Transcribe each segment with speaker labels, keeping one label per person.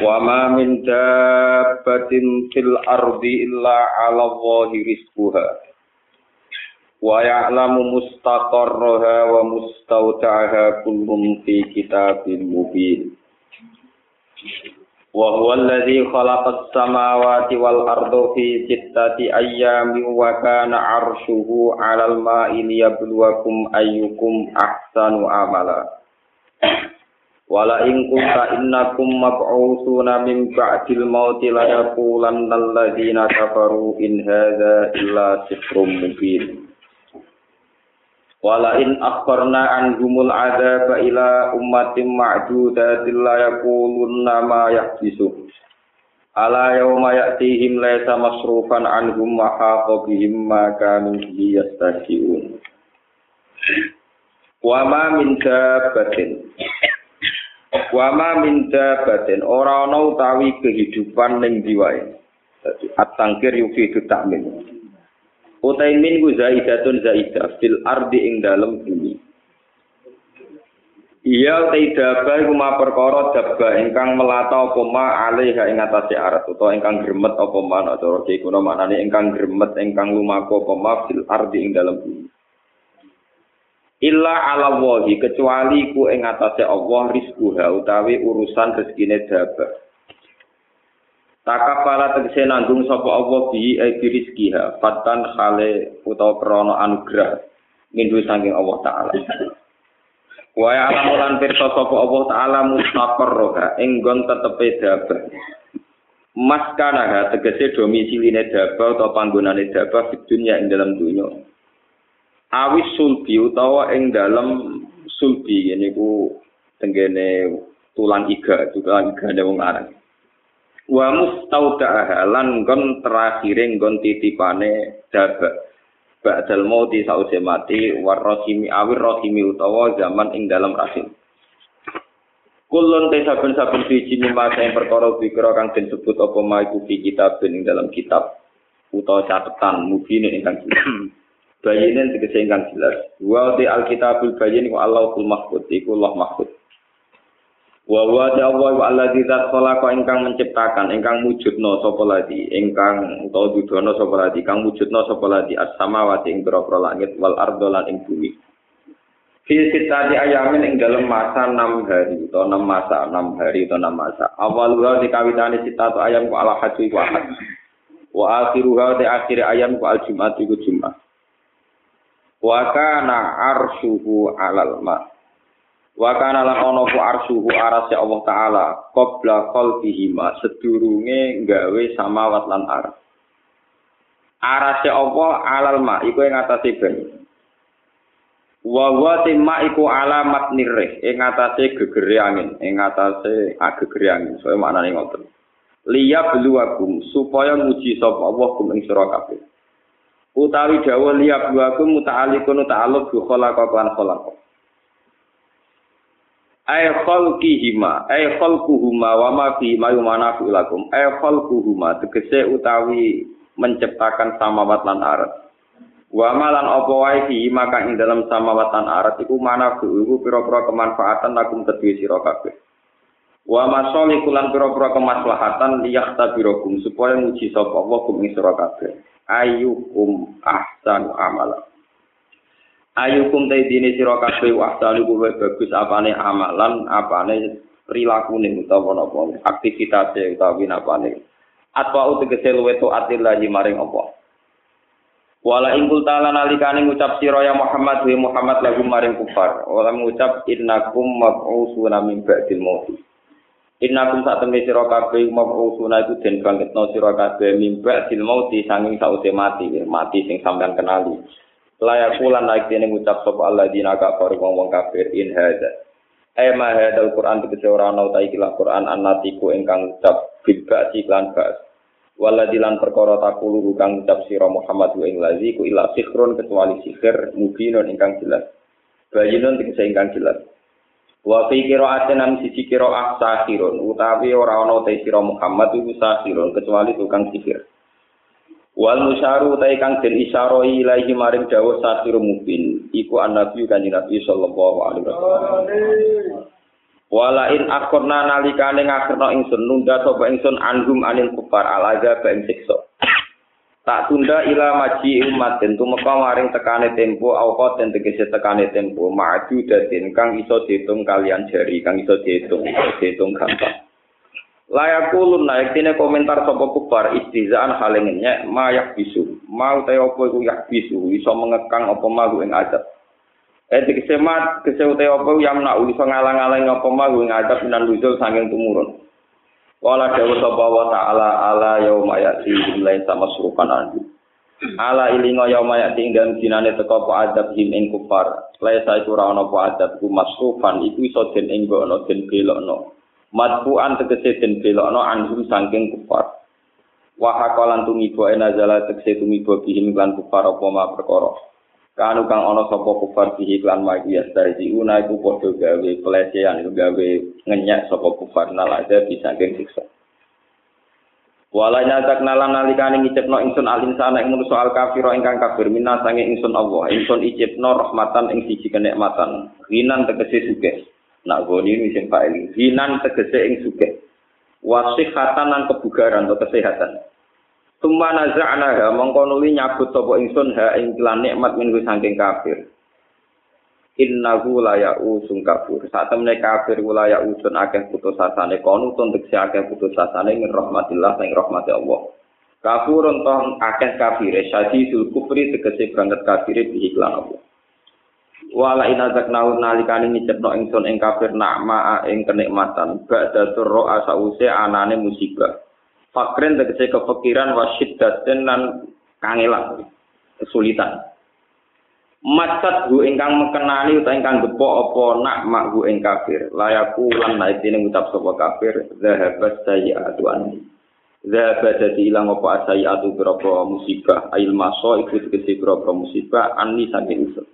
Speaker 1: Wa ma min dabbatin fil ardi illa 'ala Allahi rizquha. Wa ya'lamu mustaqarraha wa mustawda'aha kullun fi kitabin mubin. Wa huwa alladhi khalaqa as-samawati wal arda fi sittati ayyamin wa kana 'arshuhu 'alal ma'i liyabluwakum ayyukum ahsanu amala. Wala in kunta innakum mab'utsuna min ba'dil mauti la yaqulanna alladziina kafaru in hadza illa sihrun mubin. Wala in akharna anhumul adzaba ila ummatin ma'dudatin la yaqulunna ma yahbisu. Ala yawma ya'tihim laysa masrufan anhum wa haqa bihim ma kanu bihi yastahzi'un. Wa ma min dabbatin Wa ma min dabatin ora ana utawi kehidupan ning diwae. Dadi at-tangkir yufidu ta'min. Utai min ku zaidatun zaidah fil ardi ing dalem bumi. Iya utai daba iku ma perkara daba ingkang melata apa ma alaiha ing atase arat utawa ingkang gremet apa ma cara kuno maknane ingkang gremet ingkang lumaku apa ma fil ardi ing dalem bumi. Illa ala wahi kecuali ku ing atase Allah rizquha utawi urusan rezekine daba Takafala tegese nanggung sapa Allah bi e rizqiha fatan khale utawa krana anugrah mindu saking Allah taala. Wa ya alam lan pirsa sapa Allah taala mustaqarroha ing nggon tetepe daba Maskana tegese domisiline daba utawa panggonane daba di dunya ing dalam dunya awis sulbi utawa ing dalem sulbi ini ku tenggene tulang iga tulang iga ada wong aran wa mustaudaha lan gon terakhir gon titipane daba ba'dal mauti sause mati war rahimi awir rahimi utawa zaman ing dalam rahim. Kulon te saben-saben siji mimasa yang perkara pikira kang den sebut apa ma iku fi kitab ing dalam kitab utawa catatan mubine ingkang bayinin tegese ingkang jelas. Wa di alkitabul bayin wa Allahul mahfud iku Allah mahfud. Wa wa ta Allah wa alladzi zat khalaqa ingkang menciptakan ingkang wujudna sapa ladi ingkang utawa dudono sapa ladi kang wujudna sapa ladi as-samawati ing pira langit wal ardo lan ing bumi. Fi sitati ayamin ing dalam masa 6 hari atau 6 masa 6 hari atau 6 masa. Awalnya dikawitani sitatu ayam ku ala haji ku ahad. Wa akhiruha di akhir ayam ku al jumat iku jumat. Wa kana arsyuhu alal ma. Wa kana lan ana ku arsyuhu aras Allah taala qabla qalbihi ma. Sedurunge gawe samawat lan ar aras ya Allah alal ma iku ing atase banyu. Wa wa timma iku alamat nirih ing atase gegere angin ing atase agegere angin soe maknane ngoten. Liya beluwakum supaya nguji sapa Allah kum ing sira kabeh utawi dawa liya buaku muta'alikun ta'aluk bi khalaqa lan khalaqa. Ay khalqihima ay khalquhuma wa ma fi ma yumana fi lakum. Ay khalquhuma tegese utawi menciptakan samawat lan arat. Wa malan apa wae fi maka ing dalam samawat lan arat iku mana iku pira-pira kemanfaatan lakum kedue sira kabeh wa masali kulan pira-pira kemaslahatan liyahtabirakum supaya nguji sapa Allah kum ing sira kabeh ayyukum ahsanu amala ayyukum ta dine sira kabeh ahsanu kuwe bagus apane amalan apane prilakune utawa napa aktivitate utawa winapane atwa utegese luwe to atillahi maring apa Wala ingkul ta'ala nalikane ngucap sira ya Muhammad wa Muhammad lagu maring kufar. Wala ngucap innakum mab'usuna min ba'dil maut. Innakum sak temne sira kabeh mab'usuna iku den bangkitno sira kabeh mimba dil mauti sanging sause mati, mati sing sampean kenali. Layak kulan naik dene ngucap sapa Allah dina kafir wong-wong kafir in hadza. Eh ma hadal Quran tegese ora ana ta ikilah Quran annatiku ingkang ucap bil ba'si lan ba'as. Waladilan perkara takulu kang ucap sira Muhammad wa ing lazi ku ila sihrun kecuali sihir mubinun ingkang jelas. Bayinun tegese ingkang jelas. Wa fi qira'atin am sisi qira'ah sahirun utawi ora ana te sira Muhammad iku sahirun kecuali tukang sihir. Wal musyaru ta kang den isyara ilahi maring dawuh sahir mubin iku annabi kanjeng Nabi sallallahu alaihi wasallam. Wala in akhirna nalikane ngakhirna ingsun nunda sapa ingsun anhum anil kufar alaga ba ing siksa. Tak tunda ila maji umat den tumeka maring tekane tempo awqa den tegese tekane tempo maju daden kang iso diitung kalian jari kang iso diitung diitung gampang. Layakulun naik tine komentar sapa kufar istizaan halengnya mayak bisu. Mau te opo iku yak bisu iso mengekang apa malu ing adab. Eh dikese mat kese opo yang nak iso ngalang-alang apa malu ing adab minan luzul sanging tumurun. Wala dawuh sapa wa ta'ala ala yauma yati jumlahin sama surupan andi. Ala ilinga yauma yati ing dalem dinane teka apa adab him ing kufar. Laisa iku ora ana apa adab ku masrufan iku iso den enggono den belokno. matbu'an tegese den belokno anhum saking kufar wa hakalan tumibo enazala tegese tumibo bihim lan kufar apa ma perkara kanu kang ana sapa kufar bihi lan magi astarji una iku padha gawe pelecehan iku gawe ngenyak sapa kufar nalaja bisa saking siksa Wala nyatak nalan nalikane ngicipno ingsun alin sana ing manusa al kafir ingkang kafir minna sange ingsun Allah ingsun icipno rahmatan ing siji kenikmatan rinan tegese sugih Nak goni ini sing fa'il. Hinan tegese ing sugih. Wasihatan lan kebugaran atau kesehatan. Tumma naza'na ha mongko nuli nyabut sapa ingsun ha ing lan nikmat minggu saking kafir. Innahu la ya'usung kafir. Saat temne kafir la ya'usun akeh putus asane kono tun tegese akeh putus asane min rahmatillah sing rahmati Allah. Kafurun toh akeh kafire syadidul kufri tegese banget kafire bi iklan Allah. wala inazak naun nalikane ngicepno ingsun ing kafir nakma ing kenikmatan ba'da turro asause anane musibah fakren tegese kepikiran wasyiddaten lan kangelan kesulitan. Macat hu ingkang mekenani utawa ingkang gepo apa nakma hu ing kafir. Layaku lan naitine ngucap sapa kafir zahabat sayyi'atu anni. Zahaba dadi ilang apa asayatu berapa musibah. Ail maso iku tegese berapa musibah anni saking usul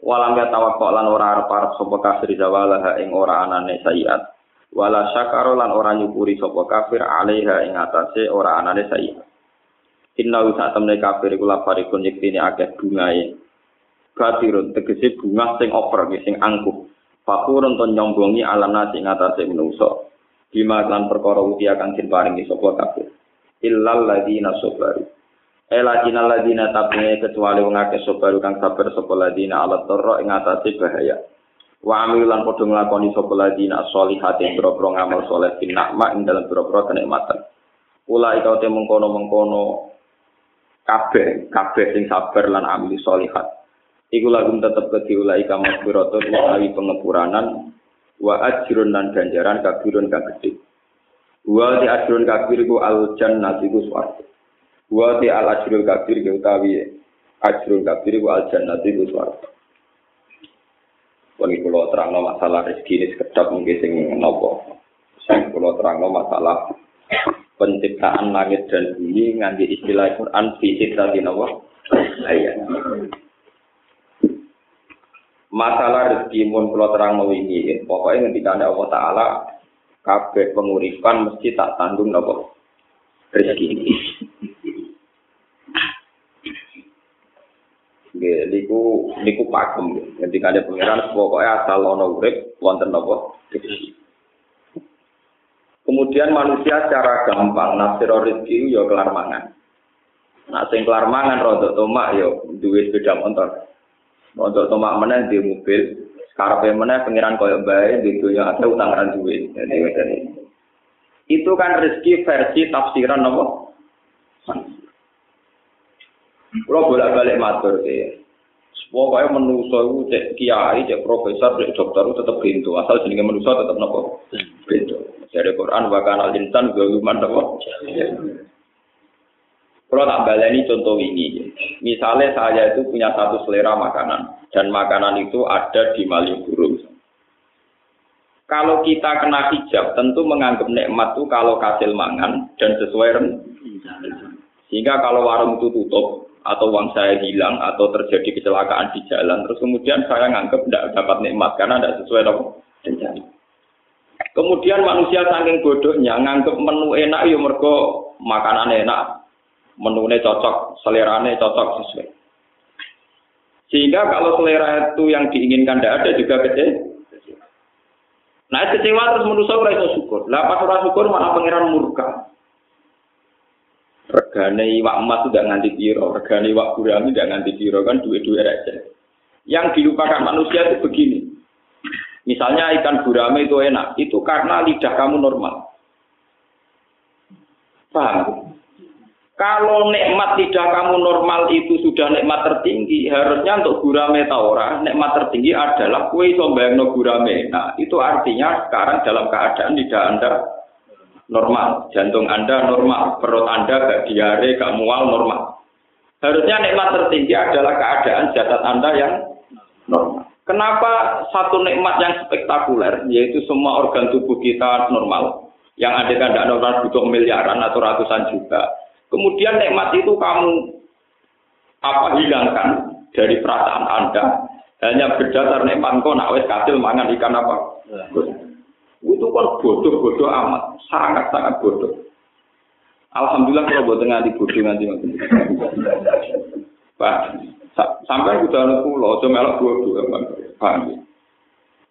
Speaker 1: walam ya tawakkol lan ora arep-arep sapa kafir zawalaha ing ora anane sayiat wala syakaro lan ora nyukuri sapa kafir alaiha ing atase ora anane sayiat inna sak temne kafir iku lafarikun yektine akeh bungae katirun tegese bunga sing over sing angkuh. Fakurun to nyombongi alana sing atase menungso. Bima lan perkara uti akan den paringi sapa kafir. Illal ladina sabaru. Ela jinal ladina tabne kecuali wong akeh sobaru kang sabar sapa ladina ala torro ing atase bahaya. Wa amil lan padha nglakoni sapa ladina sholihati boro-boro ngamal saleh bin nikmat ing dalem boro-boro kenikmatan. Ula ika te mengkono-mengkono kabeh kabeh sing sabar lan amil sholihat. Iku lagu tetep ke ulai ika masbiratu utawi pengepuranan wa ajrun lan ganjaran kabirun kang gedhe. Wa di ajrun kabir ku al jannati ku swarga. Wa ti al ajrul kabir ke utawi ajrul kabir wa al jannati ku swarga. Wong kula terangno masalah rezeki ini sekedap mungkin sing napa. Sing kula terangno masalah penciptaan langit dan bumi nganti istilah Quran fi sittati napa ayat. Masalah rezeki mun kula terangno wingi, pokoke ngendikane Allah taala kabeh penguripan mesti tak tanggung napa rezeki ini. Nggih, niku niku pakem. Ada pangeran pokoknya asal ana urip wonten napa Kemudian manusia secara gampang nafsir rezeki ya kelar mangan. Nah, sing kelar mangan rodok tomak ya duwe sepeda motor. Rodok tomak meneh di mobil, karepe meneh pangeran koyo bae di dunya ada utang ran duwe. Jadi itu kan rezeki versi tafsiran apa? Kalau bolak-balik matur ya. Pokoknya manusia itu cek kiai, cek profesor, cek dokter itu tetap pintu. Asal jenenge manusia tetap nopo pintu. Dari Quran bahkan al insan galuman nopo. Kalau tak baleni contoh ini, misalnya saya itu punya satu selera makanan dan makanan itu ada di Malioboro. kalau kita kena hijab, tentu menganggap nikmat itu kalau kasil mangan dan sesuai rencana. Sehingga kalau warung itu tutup, atau uang saya hilang, atau terjadi kecelakaan di jalan, terus kemudian saya nganggap tidak dapat nikmat karena tidak sesuai rencana. Kemudian manusia saking bodohnya nganggap menu enak ya mergo makanan enak, menunya cocok, selerane cocok sesuai. Sehingga kalau selera itu yang diinginkan tidak ada juga kecil, Nah kecewa terus manusia ora iso syukur. Lah pas syukur malah pangeran murka. Regane iwak emas tidak nganti piro, regane iwak gurami tidak nganti piro kan duit-duit aja. Yang dilupakan manusia itu begini. Misalnya ikan gurame itu enak, itu karena lidah kamu normal. Paham? Kalau nikmat tidak kamu normal itu sudah nikmat tertinggi, harusnya untuk gurame taura, nikmat tertinggi adalah kue no gurame. Nah, itu artinya sekarang dalam keadaan tidak Anda normal, jantung Anda normal, perut Anda gak diare, gak mual normal. Harusnya nikmat tertinggi adalah keadaan jasad Anda yang normal. Kenapa satu nikmat yang spektakuler, yaitu semua organ tubuh kita normal, yang ada kan tidak normal butuh miliaran atau ratusan juta, Kemudian nikmat itu kamu apa hilangkan dari perasaan Anda hanya berdasar nikmat kau nak wes kasil mangan ikan apa? Itu kan bodoh-bodoh amat, sangat-sangat bodoh. Alhamdulillah kalau buat nganti bodoh nganti Pak, sampai udah anak pulau, cuma melok bodoh, paham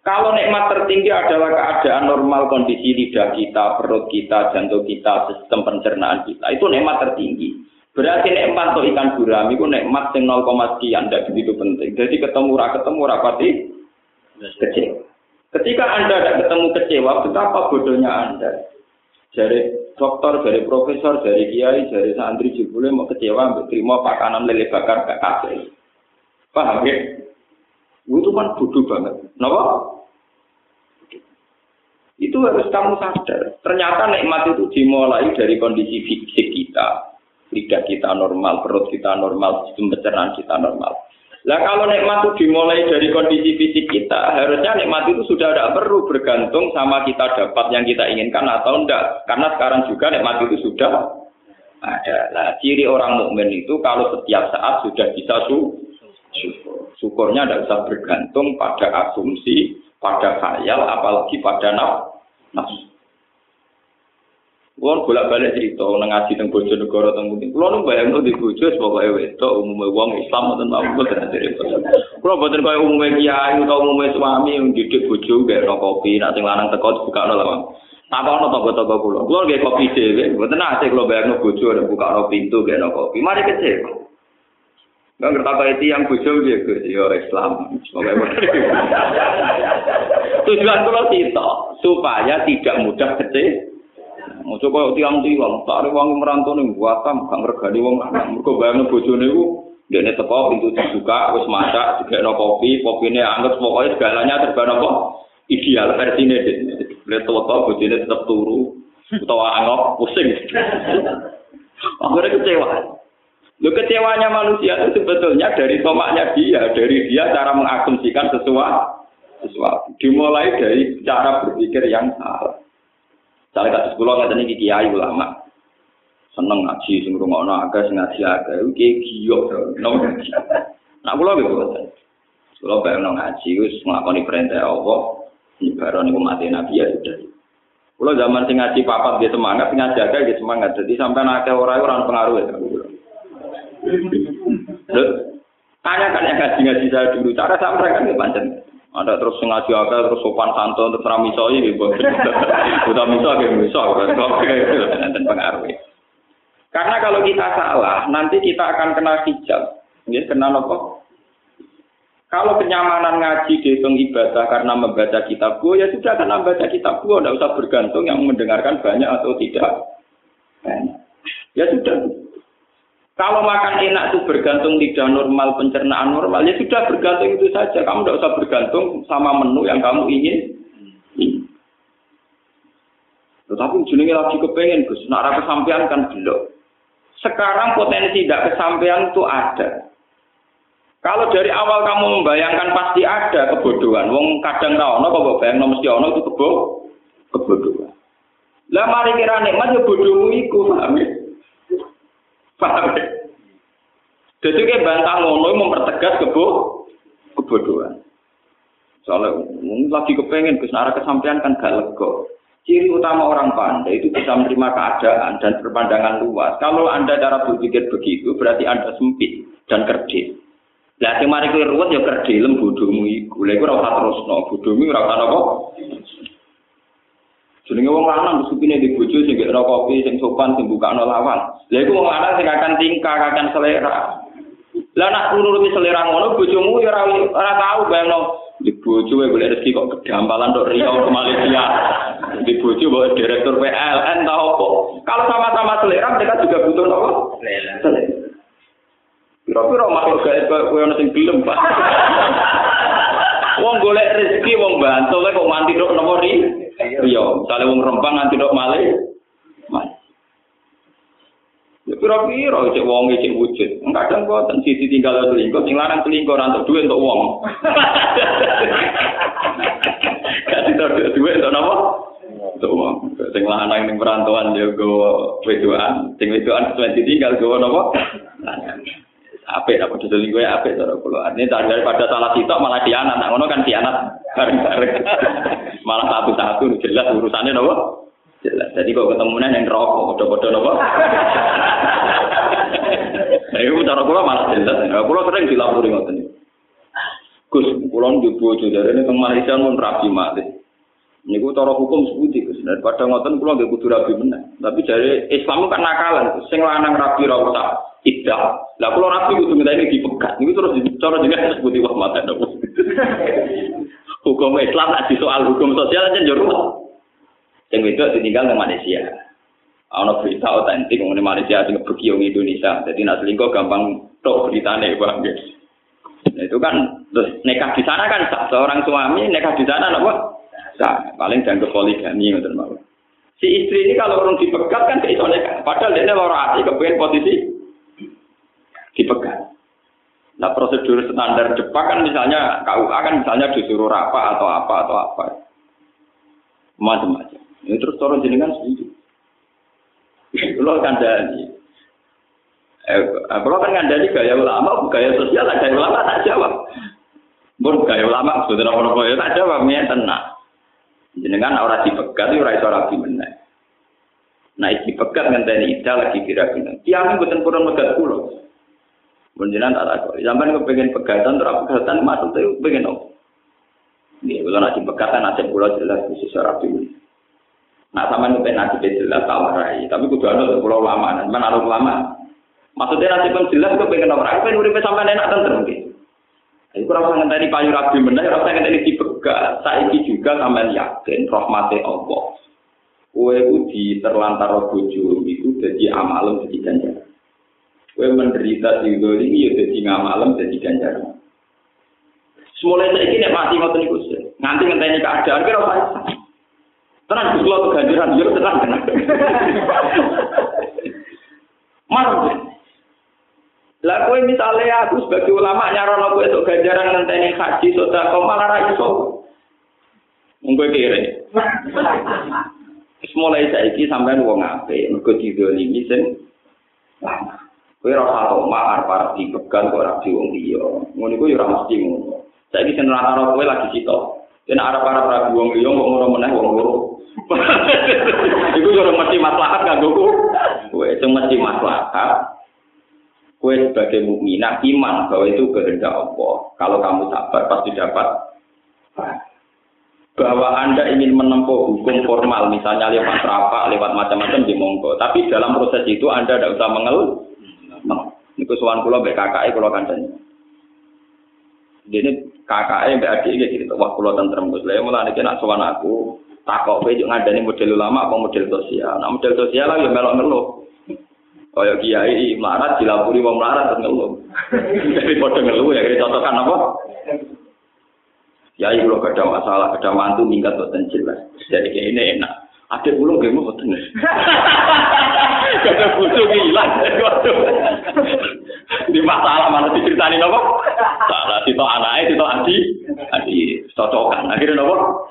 Speaker 1: kalau nikmat tertinggi adalah keadaan normal kondisi lidah kita, perut kita, jantung kita, sistem pencernaan kita, itu nikmat tertinggi. Berarti nikmat untuk ikan gurami itu nikmat yang 0, sekian, tidak begitu penting. Jadi ketemu ra ketemu rapati kecewa. Ketika Anda tidak ketemu kecewa, betapa bodohnya Anda. Dari dokter, dari profesor, dari kiai, dari santri jebule mau kecewa, terima pakanan lele bakar gak kasih. Paham ya? Itu kan bodoh banget. Kenapa? Itu harus kamu sadar. Ternyata nikmat itu dimulai dari kondisi fisik kita. Lidah kita normal, perut kita normal, sistem pencernaan kita normal. Lah kalau nikmat itu dimulai dari kondisi fisik kita, harusnya nikmat itu sudah tidak perlu bergantung sama kita dapat yang kita inginkan atau enggak. Karena sekarang juga nikmat itu sudah ada. Nah, ciri orang mukmin itu kalau setiap saat sudah bisa su syukur. Syukurnya tidak usah bergantung pada asumsi, pada khayal, apalagi pada nafsu. Kulo bolak balik cerita nang ngaji teng bojo negara teng pundi. Kulo nu bayangno di bojo pokoke wedok umume wong Islam mboten mau boten repot. Kulo boten kaya umume kiai utawa umume suami yang didik bojo gawe kopi, nek sing lanang teko buka lawang. Apa ono toko-toko kulo? Kulo nggih kopi dhewe, mboten nate kulo bayangno bojo buka pintu gawe kopi. Mari kecil. Nggak ngerti apa itu yang bujum dia Gus, yo Islam. Tujuan kalau kita supaya tidak mudah kecil. Mau coba tiang tiang, tak ada uang merantau nih buatam, gak ngergani uang lanang. Mereka bayangin bujum nih dia nih teko pintu dibuka, terus masak, juga no kopi, kopi ini anggap pokoknya segalanya terbaik apa ideal versi ini. Tua bujum ini tetap turu, atau anggap pusing. Akhirnya kecewa. Lo kecewanya manusia itu sebetulnya dari tomaknya dia, dari dia cara mengasumsikan sesuatu. sesuatu. Dimulai dari cara berpikir yang salah. Kata sekolah nggak tadi kiai ulama. Seneng ngaji, sing rungokno agak, sing ngaji agak, itu kayak giyo. Nah, pulau gitu kan. Kalau bayang ngaji, wis ngelakoni perintah Allah, nyebaran itu mati Nabi ya sudah. Kalau zaman sing ngaji papat dia semangat, sing ngaji agak dia semangat. Jadi sampai nakal orang orang pengaruh ya. Tanyakan yang ngaji-ngaji saya dulu, cara saya mereka nggak. Ada terus ngaji apa, terus sopan santun, terus ramisoi, gitu. Udah misoi, gitu, misoi, dan pengaruh. Karena kalau kita salah, nanti kita akan kena hijab. Ya, kena apa? Kalau kenyamanan ngaji dihitung ibadah karena membaca kitab gua, ya sudah karena membaca kitab gua, tidak usah bergantung yang mendengarkan banyak atau tidak. Ya sudah, kalau makan enak itu bergantung lidah normal, pencernaan normal, ya sudah bergantung itu saja. Kamu tidak usah bergantung sama menu yang kamu ingin. Tetapi ujungnya lagi kepengen, Gus. Nak kesampean kan belum. Sekarang potensi tidak kesampean itu ada. Kalau dari awal kamu membayangkan pasti ada kebodohan, wong kadang tau, no kok bayang mesti ono itu kebo kebodohan. Lah mari kira nikmat ya bodohmu iku, ya? Paham ya? Jadi kayak bantah ngono mempertegas kebo kebodohan. Soalnya lagi kepengen Gus arah kesampaian kan gak lego. Ciri utama orang pandai itu bisa menerima keadaan dan berpandangan luas. Kalau Anda cara berpikir begitu, berarti Anda sempit dan kerdil. Lah sing mari kowe ruwet ya kerdilem bodhomu iku. Lha iku ora usah terusno, bodhomu ora usah. Jenenge wong lanang supine di bojo sing gak kopi sing sopan sing bukakno lawan. Lha iku wong lanang sing akan tingkah, akan selera. Lah nak nuruti selera ngono bojomu ya ora ora tau bayangno di bojo wae golek rezeki kok kedampalan tok Riau ke Malaysia. Di bojo bawa direktur PLN tau apa. Kalau sama-sama selera mereka juga butuh apa? Selera. Piro-piro makhluk gaib kowe ana sing gelem, Pak. Wong golek rezeki wong bantu kok mati tok nopo ri? Iya, misale wong rempang nganti tok malih. Ya piro-piro cek wong cek wujud. Kadang boten sisi tinggal selingkuh, sing larang selingkuh ora entuk duit untuk wong. Kasih tok duit untuk napa? Untuk wong. Sing lanang ning perantauan ya go wedoan, sing wedoan sesuai tinggal go napa? Apik apa dodol gue apik cara kula. Ini daripada salah sitok malah dianat. Nah, ngono kan dianat bareng-bareng. malah satu-satu jelas urusannya nopo? Jelas. Jadi kok ketemu yang rokok padha-padha nopo? Nah, itu cara kula malah jelas. Nah, kula sering dilapori ngoten. Gus, kula njuk bojo ini teng Malaysia mun rapi mati. Niku cara hukum sebuti Gus. Daripada ngoten kula nggih kudu rabi meneh. Tapi dari Islam kan nakalan. Sing lanang rabi ra tidak. Lah kalau rapi itu minta ini dipegat, ini terus cara jenengan sebut wah mata dong. Hukum Islam nanti soal hukum sosial aja jauh. Yang itu ditinggal di Malaysia. Ada berita otentik mengenai Malaysia sing pergi Indonesia. Jadi nak selingkuh gampang tok beritane bang. Nah, itu kan terus nikah di sana kan seorang suami nikah di sana apa? Sah. Paling jangan poligami ngoten mawon. Si istri ini kalau orang dipegat kan iso nikah. Padahal dia lara hati kepengen posisi dipegang. Nah prosedur standar Jepang kan misalnya KUA kan misalnya disuruh apa atau apa atau apa. Macam-macam. Ini terus turun jenengan setuju. Kalau kan dari eh, kalau kan ngandani gaya ulama, gaya sosial, gaya ulama tak jawab. Bur gaya ulama sudah apa ya tak jawab, ya tenang. Jenengan orang dipegat, orang itu orang menang. Nah, dipegat ngenteni ida lagi kira-kira. Tiang buatan kurang megat pulau. Menjelang tak takut. Sampai kepengen pegatan, terus pegatan masuk tuh pengen apa? Ini kalau nasi pegatan nasi pulau jelas khusus rapi. Nah sama nih pengen nasi jelas tawarai. Tapi kudu ada pulau lama, mana ada lama. Maksudnya nasi pun jelas kepengen? Aku pengen udah sampai enak tentu mungkin. Ini kurang sangat tadi payu benar, kurang sangat tadi dipegat. Saiki juga sampai yakin rahmati Allah. Kue di terlantar bojo itu jadi amalem jadi ganjaran. Kue menderita di ini ya jadi ngamalem jadi ganjaran. Semula saya ini mati ngotot niku Nanti ngenteni keadaan kira apa? Tenang Gus kula keganjaran yo tenang tenang. Mar. Lah kowe misalnya aku sebagai ulama nyarono kowe untuk ganjaran ngenteni haji sedekah malah ra iso. Mungkin kere. Semula saya ini sampai wong apik, mergo didolimi sing lama. Kowe ora tok mahar para dipegang kok ora wong liya. Ngono iku ya ora mesti ngono. Saiki sing ora kowe lagi sitok. Yen arep para prabu wong liya kok ngono meneh wong loro. Iku yo mesti maslahat kanggo kowe. Itu mesti maslahat. Kowe sebagai mukminah iman bahwa itu kehendak Allah. Kalau kamu sabar pasti dapat bahwa Anda ingin menempuh hukum formal, misalnya lewat rapat, lewat macam-macam di monggo. Tapi dalam proses itu Anda tidak usah mengeluh, Nah, niku sowan kula mbek kakake kula kancani. Dene kakake mbek adik iki gitu, wah kula tentrem Gus. Lah mulane iki nak sowan aku, takok kowe yo ngandani model ulama apa model sosial. Nah model sosial lah yo melok ngeluh. Kaya kiai melarat dilapuri wong melarat terus ngeluh. Jadi padha ngeluh ya cocokan apa? Ya ibu gak ada masalah, ada mantu minggat buat jelas. Jadi kayak ini enak. Ada pulau mau Kata butuh hilang. Di masalah mana diceritani nopo? Salah itu anaknya, itu adi, adi cocokan. Akhirnya nopo?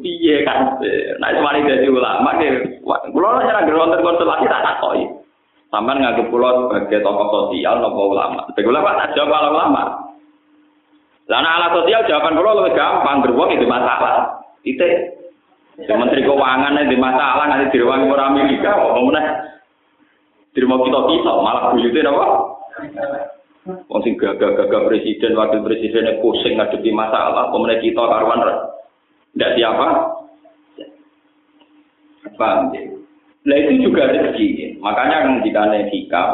Speaker 1: Piye kan? Nah, mari jadi ulama nih. Kulo ora wonten konstelasi tak takoki. Sampeyan nganggep kulo sebagai tokoh sosial nopo ulama. Sebagai ulama tak jawab kalau ulama. Lah ala sosial jawaban kulo lebih gampang, beruang itu masalah. Titik. Menteri Keuangan di masalah nanti direwangi orang Amerika, kok mau Terima kita kita malah buyutnya apa? Wong sing gagah-gagah presiden, wakil presidennya pusing ngadepi masalah, pemenang kita karuan tidak siapa? Paham ya? Nah itu juga rezeki. Makanya ketika hikam,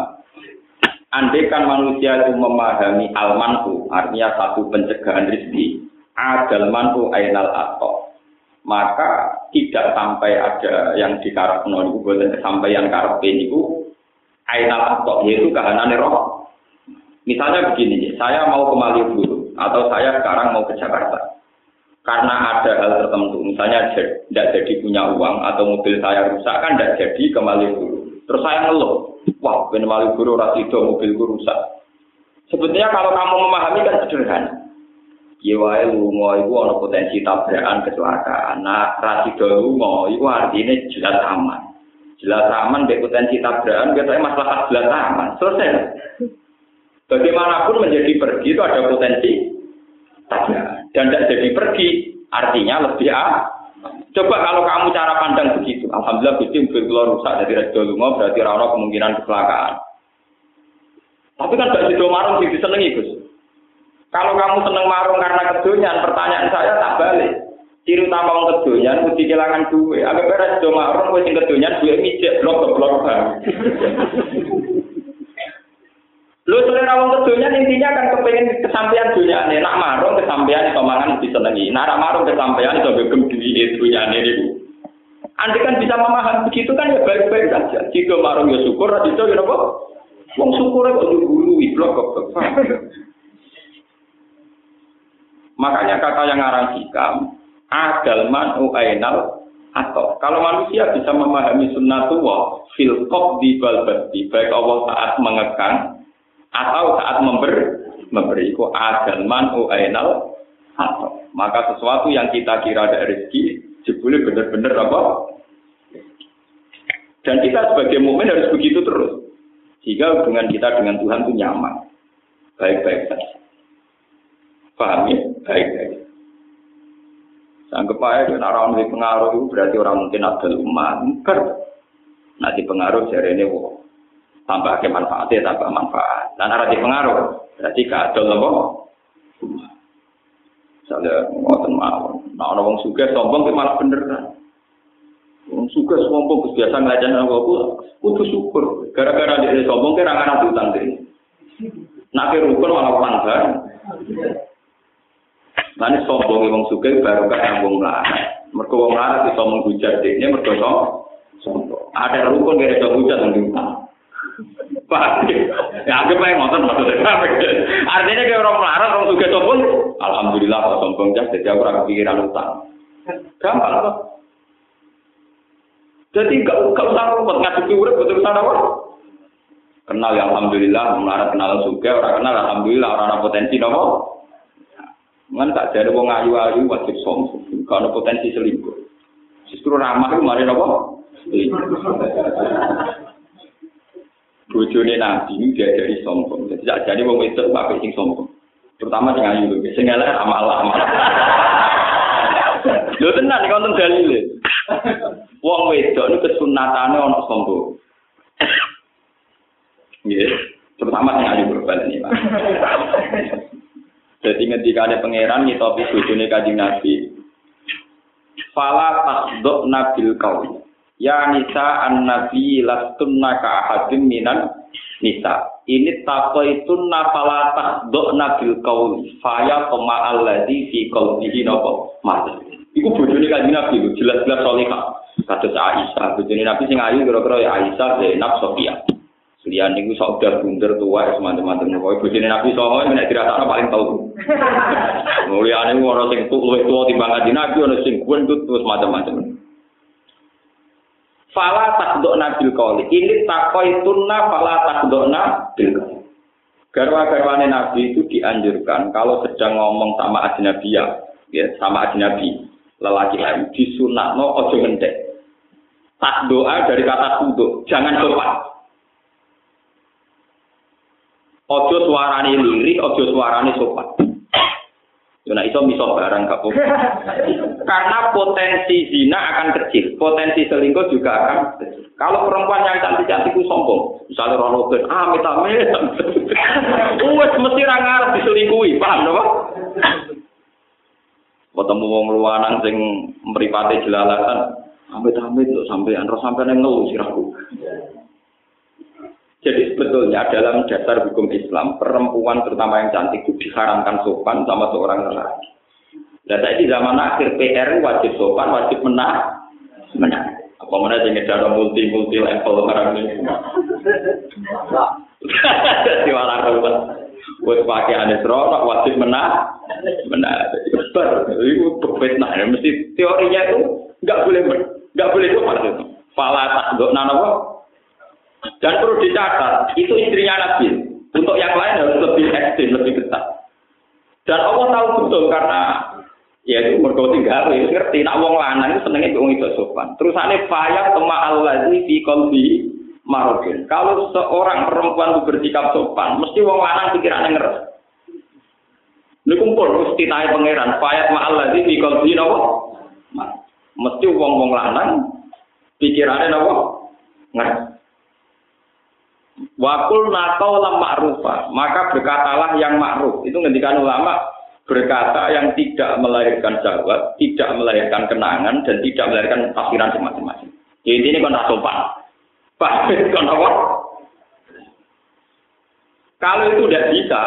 Speaker 1: andekan manusia itu memahami almanku, artinya satu pencegahan rezeki, adal manku ainal atau maka tidak sampai ada yang dikarep itu buatan sampai yang karep itu ainal atau yaitu kahanan roh. Misalnya begini, saya mau ke Malioboro atau saya sekarang mau ke Jakarta. Karena ada hal tertentu, misalnya tidak jadi punya uang atau mobil saya rusak kan tidak jadi ke Malioboro. Terus saya ngeluh, wah ben Malioboro rasido mobilku rusak. Sebetulnya kalau kamu memahami kan sederhana. Ya wae lunga iku ana potensi tabrakan kecelakaan. Nah, rasido lunga iku artinya jelas aman. Jelas aman dek potensi tabrakan biasanya masalah jelas aman. Selesai. Bagaimanapun menjadi pergi itu ada potensi tabrakan. Dan tidak jadi pergi artinya lebih ah. Coba kalau kamu cara pandang begitu, alhamdulillah Gusti mobil keluar rusak dari rasido lunga berarti rano kemungkinan kecelakaan. Tapi kan gak sido marung sing disenengi Gus. Kalau kamu seneng marung karena kedonyan, pertanyaan saya tak balik. Ciri utama wong kedonyan mesti kehilangan duit. Agak beres do marung kowe sing kedonyan duit mijek blok blok bang. Lu selera wong kedonyan intinya kan kepengen kesampaian nih. Nak marung kesampaian itu mangan disenengi. Nak marung kesampaian itu begem duit dunia nih. Anda kan bisa memahami begitu kan ya baik-baik saja. Jika marung ya syukur, jika ya apa? Wong syukur kok dulu blok blok. Makanya kata yang ngarang hikam, adal man uainal atau kalau manusia bisa memahami sunnatullah fil di balbati baik Allah saat mengekang atau saat memberi memberi ku adal man uainal atau maka sesuatu yang kita kira ada rezeki jebule benar-benar apa? Dan kita sebagai mukmin harus begitu terus. Sehingga hubungan kita dengan Tuhan itu nyaman. Baik-baik saja Paham ya? Baik-baik. Sanggup aja, nah orang di pengaruh itu berarti orang mungkin ada umat. Enggak. Nanti pengaruh jari ini, wow. tambah ke manfaatnya, tambah manfaat. Dan arah di pengaruh, berarti gak ada loh. Misalnya, ngoten mawon. Nah, orang suka sombong, itu malah bener kan. Wong suka sombong, biasa ngelajan orang aku, kudu syukur. Gara-gara dia sombong, kira anak diutang diri. Nak rukun malah pelanggar. Nanti sombong wong suka baru kan wong melarat. Mereka wong melarat bisa menghujat ini mereka sombong. Ada rukun gak ada hujat diutang. Pak, ya aku pengen nonton maksudnya. Artinya kayak orang melarat, orang suka sombong. Alhamdulillah kalau sombong jas, jadi aku ragu pikiran utang. Gampang kok. Jadi gak, gak usah rumput, ngadepi urip betul sana apa? Kenal ya Alhamdulillah, melarat kenal suka, orang kenal Alhamdulillah, orang ada potensi nopo. Kan tak jadi wong ayu-ayu wajib sombong. Kalau potensi selingkuh. Justru ramah itu mari nopo? Bojone nabi ini dia dari sombong. Jadi tak jadi wong itu pakai sing sombong. Terutama sing ayu lho. Sing elek amal-amal. Lho tenan iki konten dalile. Wong wedok niku kesunatane ana sombong. Nggih, terutama sing ayu berbalik ini, Pak. Jadi ketika ada pangeran nyitopi bojone kanjeng Nabi. Fala tasdok nabil kau. Ya nisa an nabi lastunna ka ahadim minan nisa. Ini tapo itu nafala tasdok nabil kau. Faya koma alladhi fi qalbihi nopo mas. Iku bojone kanjeng Nabi jelas-jelas solihah. Kados Aisyah, bojone Nabi sing ayu kira-kira ya Aisyah, Zainab, Sofia. Lian niku sok udah bunder tua semacam-macam. Pokoknya bojone Nabi Soho nek dirasakno paling tau. Mulyane ora sing luwih tuwa timbang kanjeng Nabi ana sing gendut terus macam-macam. Fala takdok nabil koli. Ini takoi tunna fala takdok nabil koli. Garwa-garwane Nabi itu dianjurkan kalau sedang ngomong sama ajnabiyah, ya, sama ajnabi, lelaki lain, disunatno ojo ngendek. Tak doa dari kata kuduk, jangan sopan. Ojo suarane lirik, ojo suarane sopan. Yo nek iso miso barang apa Karena potensi zina akan kecil, potensi selingkuh juga akan kecil. Kalau perempuan yang cantik-cantik sombong, misalnya rono ben ah amit amit. Wes mesti ra ngarep diselingkuhi, paham napa? Ketemu wong luwanang sing mripate jelalatan, amit amit lho sampean ro sampean ngeluh sirahku. Jadi sebetulnya dalam dasar hukum Islam, perempuan terutama yang cantik itu diharamkan sopan sama seorang lelaki. Dan saya di zaman akhir PR wajib sopan, wajib menang, menang. Apa mana jadi ada multi multi level orang ini? Di mana kawan? Buat pakai aneh serok, wajib menang, menang. Ber, itu berbeda. Mesti teorinya itu nggak boleh nggak boleh sopan itu. Fala tak dok nana dan perlu dicatat, itu istrinya Nabi. Untuk yang lain harus lebih ekstrim, lebih ketat. Dan Allah tahu betul karena ya itu mergo tinggal ngerti nak wong lanang itu senenge wong itu sopan. Terus ane faya tema allazi fi qalbi marokin. Kalau seorang perempuan itu bersikap sopan, mesti wong lanang pikirannya ngeres. Ini kumpul mesti tahu pangeran fayat ma'al ladzi fi qalbi napa? Mesti wong-wong lanang pikirannya napa? Ngeres. Wakul nakau lam ma'rufa, maka berkatalah yang ma'ruf. Itu ngendikan ulama berkata yang tidak melahirkan jawab, tidak melahirkan kenangan, dan tidak melahirkan tafsiran masing-masing. Jadi ini kan sopan. Pak, apa? Kalau itu tidak bisa,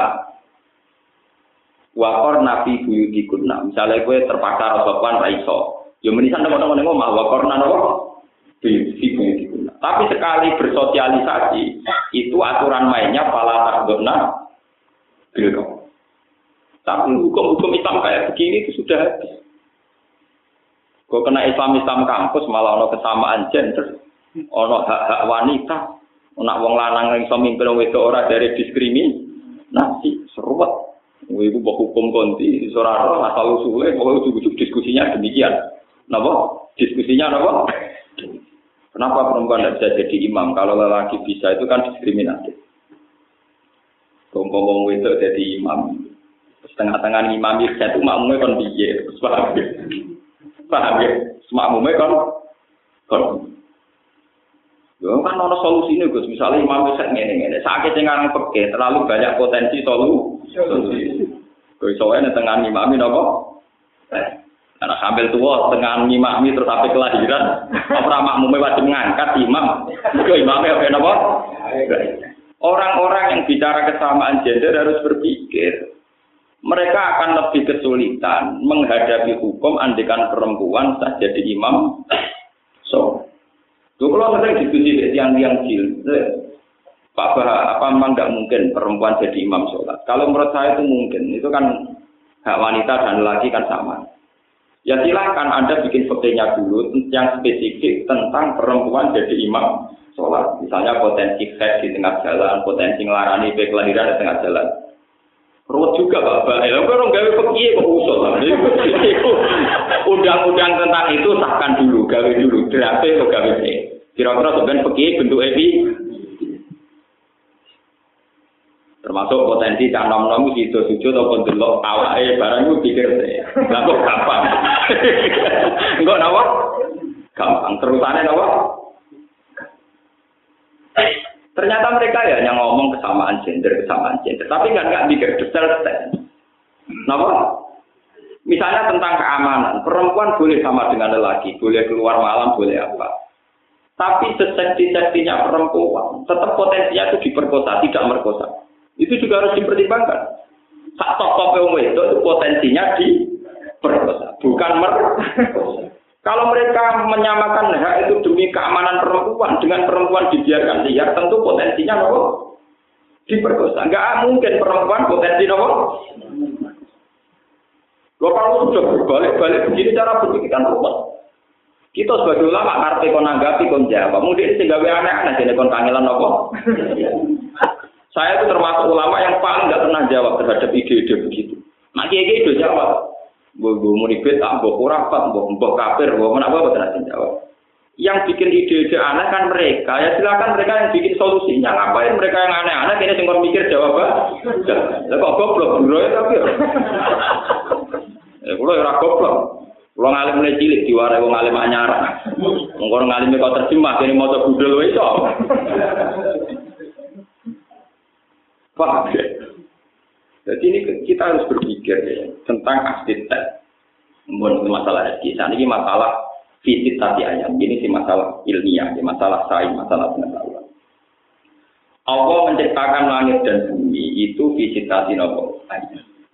Speaker 1: wakor nabi buyuti kunna. Misalnya gue terpaksa sopan raiso. Ya menisan teman-teman ngomong, wakor nana buyuti buyuti tapi sekali bersosialisasi, itu aturan mainnya pala takdona bildo. Tapi hukum-hukum Islam kayak begini itu sudah habis. Kok kena Islam Islam kampus malah ono kesamaan gender, ono hak-hak wanita, nak wong lanang yang iso mimpin wedok ora dari diskriminasi, seruat. Ibu bawa hukum konti, seorang asal usulnya, pokoknya ujuk-ujuk diskusinya demikian. Napa? Diskusinya napa? Kenapa perempuan tidak bisa jadi imam? Kalau lelaki bisa itu kan diskriminatif. Ngomong itu jadi imam. Setengah-tengah imam itu satu makmumnya kan biye. Paham ya? Paham ya? Makmumnya kan kan Ya kan ada solusi ini Gus. Misalnya imam itu ngene ngene. Sakit yang peke terlalu banyak potensi solusi. Gue soalnya tengah imam ini apa? Karena sambil tua tengah mami terus sampai kelahiran, orang makmum wajib mengangkat imam. Itu imamnya apa apa? Orang-orang yang bicara kesamaan gender harus berpikir mereka akan lebih kesulitan menghadapi hukum andikan perempuan saja jadi imam. So, tuh kalau sering diskusi yang yang jil, Pak Bah, apa memang tidak mungkin perempuan jadi imam sholat? Kalau menurut saya itu mungkin, itu kan hak wanita dan laki kan sama. Ya silahkan Anda bikin fotonya dulu yang spesifik tentang perempuan jadi imam sholat. Misalnya potensi head di tengah jalan, potensi ngelarani baik kelahiran di tengah jalan. Ruwet juga Bapak. Ya, orang gawe pergi kok usul. Undang-undang tentang itu sahkan dulu, gawe dulu. Draft kok gawe Kira-kira sebenarnya pergi bentuk epi termasuk potensi cak nom nom itu sujud ataupun delok awake barang itu pikir nggak kok gampang? Enggak nawa gampang. Terusannya nawa ternyata mereka ya yang ngomong kesamaan gender kesamaan gender. Tapi nggak nggak pikir detail detail. Nawa misalnya tentang keamanan. Perempuan boleh sama dengan lelaki boleh keluar malam boleh apa. Tapi sesekti-sektinya perempuan tetap potensinya itu diperkosa tidak merkosa itu juga harus dipertimbangkan. Tokoh wong itu potensinya di perkosa, bukan merkosa. Kalau mereka menyamakan hak itu demi keamanan perempuan dengan perempuan dibiarkan liar, tentu potensinya nopo diperkosa. Enggak mungkin perempuan potensi nopo. Lo kalau sudah berbalik-balik begini cara berpikir kan rumah. Kita sebagai ulama ngerti kon nanggapi kon jawab. Mungkin sehingga aneh-aneh jadi kon kangelan nopo. Saya itu termasuk ulama yang paling nggak pernah jawab terhadap ide-ide begitu. Nah, kiai itu jawab. Gue gue mau ribet, ah, gue kurafat, gue kafir, gue mana apa berarti jawab. Yang bikin ide-ide aneh kan mereka. Ya silakan mereka yang bikin solusinya. Ngapain mereka yang aneh-aneh? Kini singkong mikir jawaban. Lah kok goblok bro ya tapi. Ya kulo ya goblok. Kulo ngalim mulai cilik diwarai wong ngalim anyar. Mengko ngalim kok terjemah kene maca budal wae. Paham ya? Jadi ini kita harus berpikir ya, tentang arsitek. Bukan masalah kisah, ini masalah fisik tadi ayam. Ini sih masalah ilmiah, ini masalah sains, masalah pengetahuan. Allah menciptakan langit dan bumi itu fisik tadi nopo.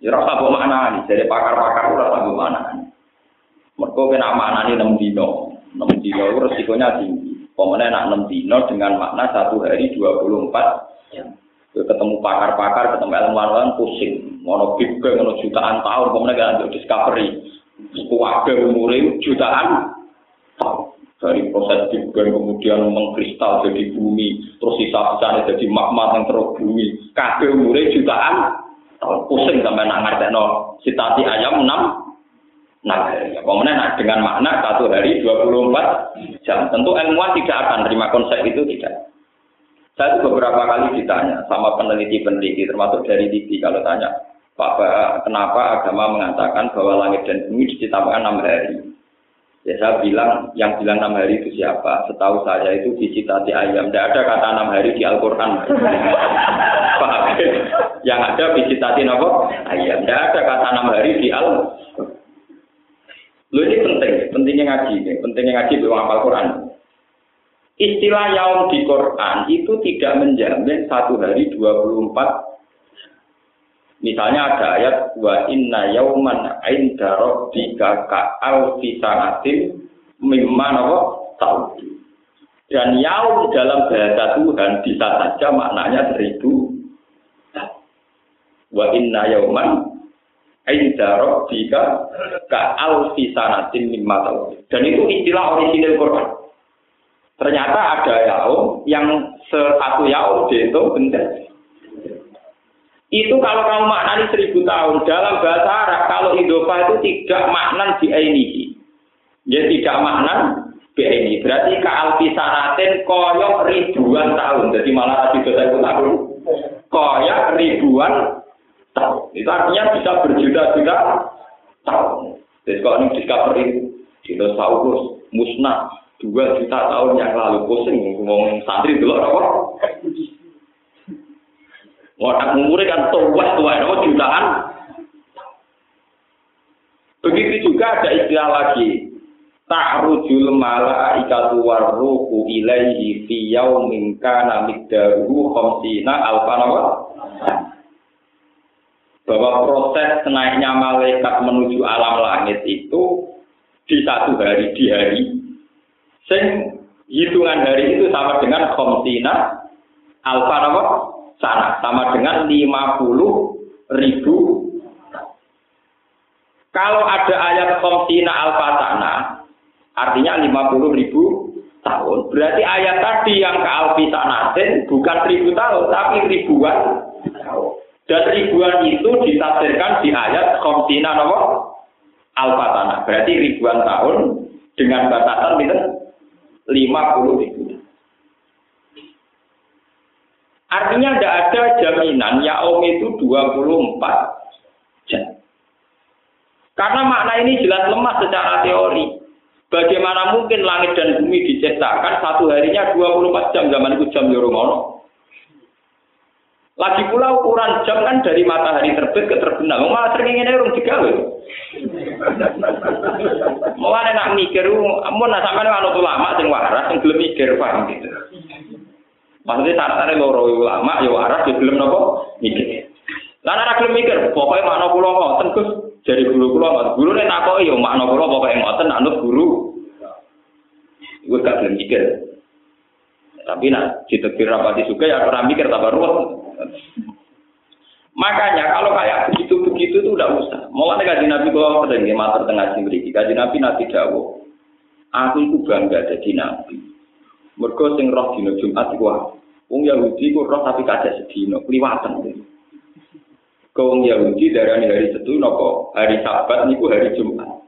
Speaker 1: Ya rasa apa mana nih? Jadi pakar-pakar rasa apa mana nih? Mereka kena mana nih enam dino, enam dino itu resikonya tinggi. Pemenang nak enam dino dengan makna satu hari dua puluh empat ketemu pakar-pakar, ketemu ilmuwan pusing. Mono Big Bang, jutaan tahun, kemudian gak ada discovery. Kuwabe umurnya jutaan tahun. Dari proses Big Bang kemudian mengkristal jadi bumi, terus sisa-sisanya jadi magma yang terus bumi. Kabeh umurnya jutaan tahun. Pusing sampai nak ngerti no. Sitati ayam enam Nah, kemudian nah, dengan makna satu hari 24 jam. Tentu ilmuwan tidak akan terima konsep itu tidak. Saya itu beberapa kali ditanya sama peneliti-peneliti, termasuk dari TV kalau tanya, Pak, kenapa agama mengatakan bahwa langit dan bumi diciptakan enam hari? Ya saya bilang, yang bilang enam hari itu siapa? Setahu saya itu visitasi ayam. Tidak ada kata enam hari di Al-Quran. Pak, yang ada visitasi apa? Ayam. Tidak ada kata enam hari di Al. Lu ini penting, pentingnya ngaji, pentingnya ngaji di Al-Quran. Istilah yaum di Quran itu tidak menjamin satu hari 24 Misalnya ada ayat wa inna yauman inda rabbika ka alfi sanatin mimma apa tahu. Dan yaum dalam bahasa Tuhan bisa saja maknanya seribu Wa inna yauman inda rabbika ka alfi sanatin mimma tahu. Dan itu istilah orisinil Quran. Ternyata ada yaum yang satu yaum dihitung benda. Itu kalau kamu maknani seribu tahun dalam bahasa Arab, kalau idofa itu tidak maknan ini. Ya tidak maknan ini. Berarti ke alfisanatin koyok ribuan tahun. Jadi malah tadi dosa tahun. Koyok ribuan tahun. Itu artinya bisa berjuta-juta tahun. Jadi kalau ini discovery dinosaurus musnah dua juta tahun yang lalu pusing ngomong santri dulu apa? Wadah umurnya kan tua tua itu jutaan. Begitu juga ada istilah lagi. Ta'rujul malaikatu warruhu ilaihi fi yaumin kana miqdaruhu khamsina alfan bahwa proses naiknya malaikat menuju alam langit itu di satu hari di hari Sing hitungan hari itu sama dengan komtina alfa nama sana. Sama dengan 50 ribu. Kalau ada ayat komtina alfa sana artinya 50 ribu tahun. Berarti ayat tadi yang ke alfi sanatin bukan ribu tahun tapi ribuan dan ribuan itu ditafsirkan di ayat komtina nama alfa sana. Berarti ribuan tahun dengan batasan itu 50 ribu. Artinya tidak ada jaminan yaum itu 24 jam. Karena makna ini jelas lemah secara teori. Bagaimana mungkin langit dan bumi diciptakan satu harinya 24 jam zaman itu jam Yoromono. Lagi pula ukuran jam kan dari matahari terbit ke terbenam. Malah sering ini urung digawe. Mulane nak mikir, amun nak sampean ana ulama sing waras sing gelem mikir paham gitu. Maksudnya syaratnya loro ulama ya waras ya gelem napa mikir. Lah nek gelem mikir, pokoke makna kula ngoten Gus, jadi guru kula ngoten. Guru nek takoki ya makna kula pokoke ngoten anut guru. Iku gak gelem mikir. Tapi nak ditekir rapati juga ya ora mikir tambah ruwet. Makanya kalau kayak begitu-begitu itu udah usah. Mau ada kaji Nabi kalau sering ya mater tengah sini kaji Nabi Nabi Dawo. Aku itu bangga jadi Nabi. Mergo sing roh dina Jumat iku Wong Yahudi ku roh tapi kada sedino, kliwatan. Kau Yahudi darani hari Setu nopo hari Sabat niku hari Jumat.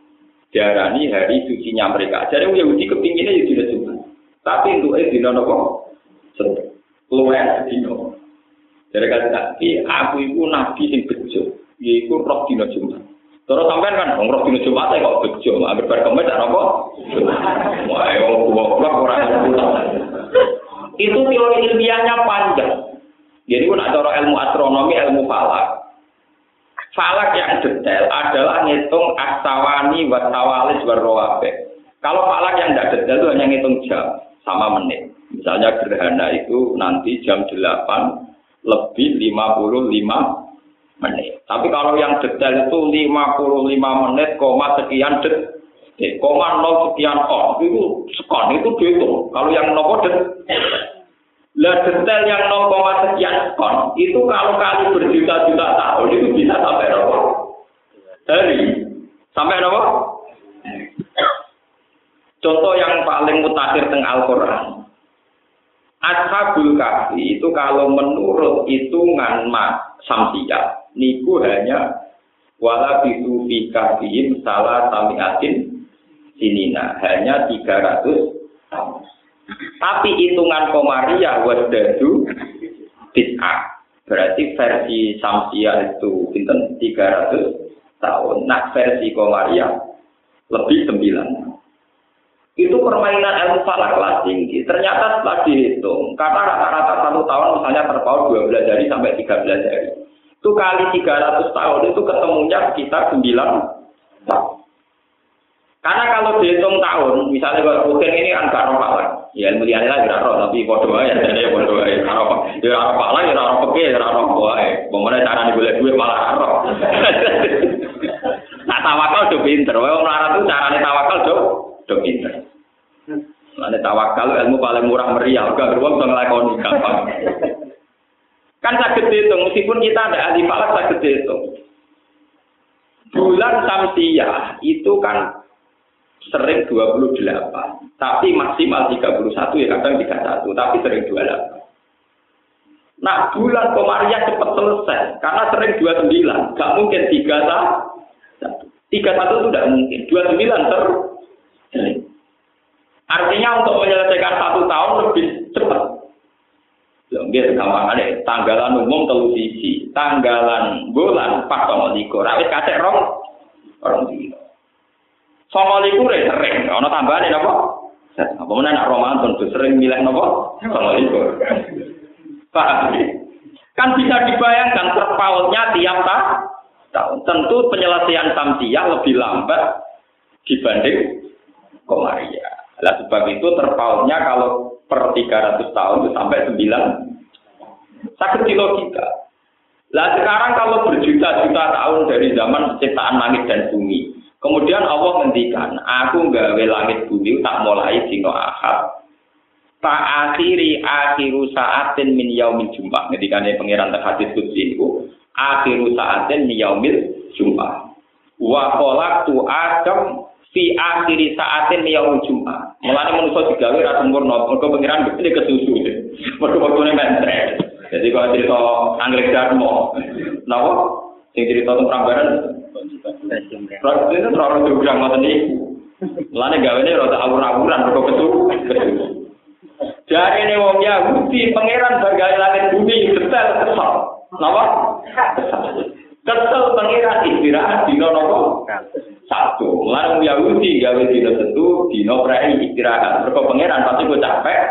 Speaker 1: Darani hari sucinya mereka. Jadi wong Yahudi kepinginnya ya dina Jumat. Tapi untuk eh dina nopo Setu. Luwe sedino. Dari kata tapi aku itu nabi sing bejo. Yaiku roh dina Jumat. Terus sampean kan wong roh dina Jumat kok bejo, ambil berkemet apa? Wah, wong goblok ora Itu teori ilmiahnya panjang. Jadi pun ada ilmu astronomi, ilmu falak. Falak yang detail adalah ngitung asawani, wasawalis, warrowabe. Kalau falak yang tidak detail itu hanya ngitung jam sama menit. Misalnya gerhana itu nanti jam 8 lebih 55 menit. Tapi kalau yang detail itu 55 menit, koma sekian detik. Eh, koma nol sekian on itu sekon itu dihitung. Kalau yang nopo lah detail yang 0, sekian kon itu kalau kali berjuta-juta tahun itu bisa sampai berapa? Hari sampai berapa? Contoh yang paling mutakhir teng Al-Qur'an. Ashabul Kahfi itu kalau menurut hitungan mak samsia niku hanya wala bisu fi kahfihim salah samiatin sinina hanya 300 tahun. Tapi hitungan Komariah wasdadu bid'ah. Berarti versi Samsia itu pinten 300 tahun. Nah versi Komariah lebih 9. Itu permainan ilmu falak kelas tinggi. Ternyata setelah dihitung, karena rata-rata satu tahun misalnya terpaut 12 hari sampai 13 hari. Itu kali 300 tahun itu ketemunya sekitar 9 tahun. Karena kalau dihitung tahun, misalnya kalau rutin ini kan gak roh. Ya ilmu liane lah gak roh, tapi bodoh aja, jadi bodoh aja. Gak roh, ya roh palang, ya roh peke, ya roh wae. Bagaimana cara boleh duit malah roh. nah tawakal udah pinter, wong melarat tuh caranya tawakal udah udah pinter. Nah, tawakal ilmu paling murah meriah, gak beruang bisa ngelakoni gampang. Kan sakit itu, meskipun kita ada ahli falak sakit itu. Bulan Samsiah itu kan sering 28, tapi maksimal 31 ya kadang 31, tapi sering 28. Nah, bulan Komariah cepat selesai karena sering 29, gak mungkin 31. 31 itu tidak mungkin, 29 ter Artinya untuk menyelesaikan satu tahun lebih cepat. Lembir gampang ada tanggalan umum telu sisi, tanggalan bulan pas sama likur, rawit kasih rong, orang dino. Songo liku re sering, ana tambahane napa? Apa meneh nak Ramadan tuh sering milih napa? Songo liku. Paham Kan bisa dibayangkan terpautnya tiap tahun. Tentu penyelesaian tamtiyah lebih lambat dibanding komaria. Lah sebab itu terpautnya kalau per 300 tahun itu sampai 9 sakit di logika. Lah sekarang kalau berjuta-juta tahun dari zaman ciptaan langit dan bumi, Kemudian Allah ngendikan, aku gawe langit bumi tak mulai dino ahad. Tak akhiri akhiru saatin min yaumil jumbah. Ngendikane pangeran terhadis kudsi itu, akhiru saatin min yaumil jumbah. Wa kolak tu adam fi akhiri saatin yaumil jumbah. Mulane manusia digawe ra sempurna, mergo pangeran mesti kesusu. Mergo waktune mentre. Jadi kalau cerita Anggrek Darmo, napa? Sing cerita tentang Prambanan, Proses itu terlalu jurang ngoten niku. Mulane gawene rada awur-awuran kok ketu. Dari ini wong Yahudi pangeran bagai langit bumi detail kesal. Napa? Kesel pangeran istirahat dino nopo? Satu. Mulane wong Yahudi gawe dino tentu dino prei istirahat. Mergo pangeran pasti kok capek.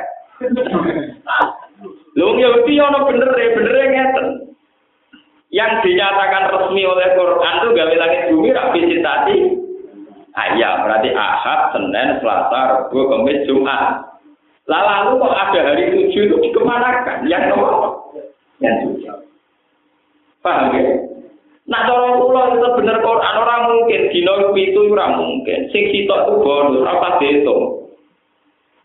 Speaker 1: Wong Yahudi ono bener bener ngeten. Yang dinyatakan resmi oleh Quran itu gawe langit bumi rapi citati ayam berarti ahad senin selasa rabu kamis jumat. Lalu kok ada hari tujuh itu dikemanakan? Yang nomor yang tujuh. Paham ya Nah, cara kula itu bener Quran orang mungkin dino itu ora mungkin. Sing sitok itu bonus, ora pas dihitung.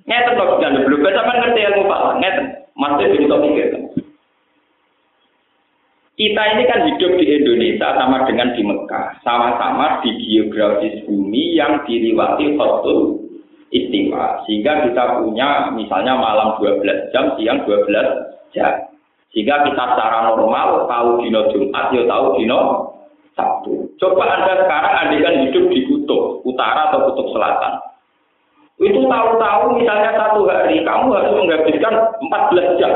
Speaker 1: Ngeten kok jangan belum sampean ngerti ilmu Pak. Ngeten. Masih bisa mikir. Kita ini kan hidup di Indonesia sama dengan di Mekah. Sama-sama di geografis bumi yang diliwati Khotul istiwa. Sehingga kita punya misalnya malam 12 jam, siang 12 jam. Sehingga kita secara normal tahu dino Jumat, ya tahu dino Sabtu. Coba Anda sekarang andikan hidup di kutub utara atau kutub selatan. Itu tahu-tahu misalnya satu hari kamu harus menghabiskan 14 jam.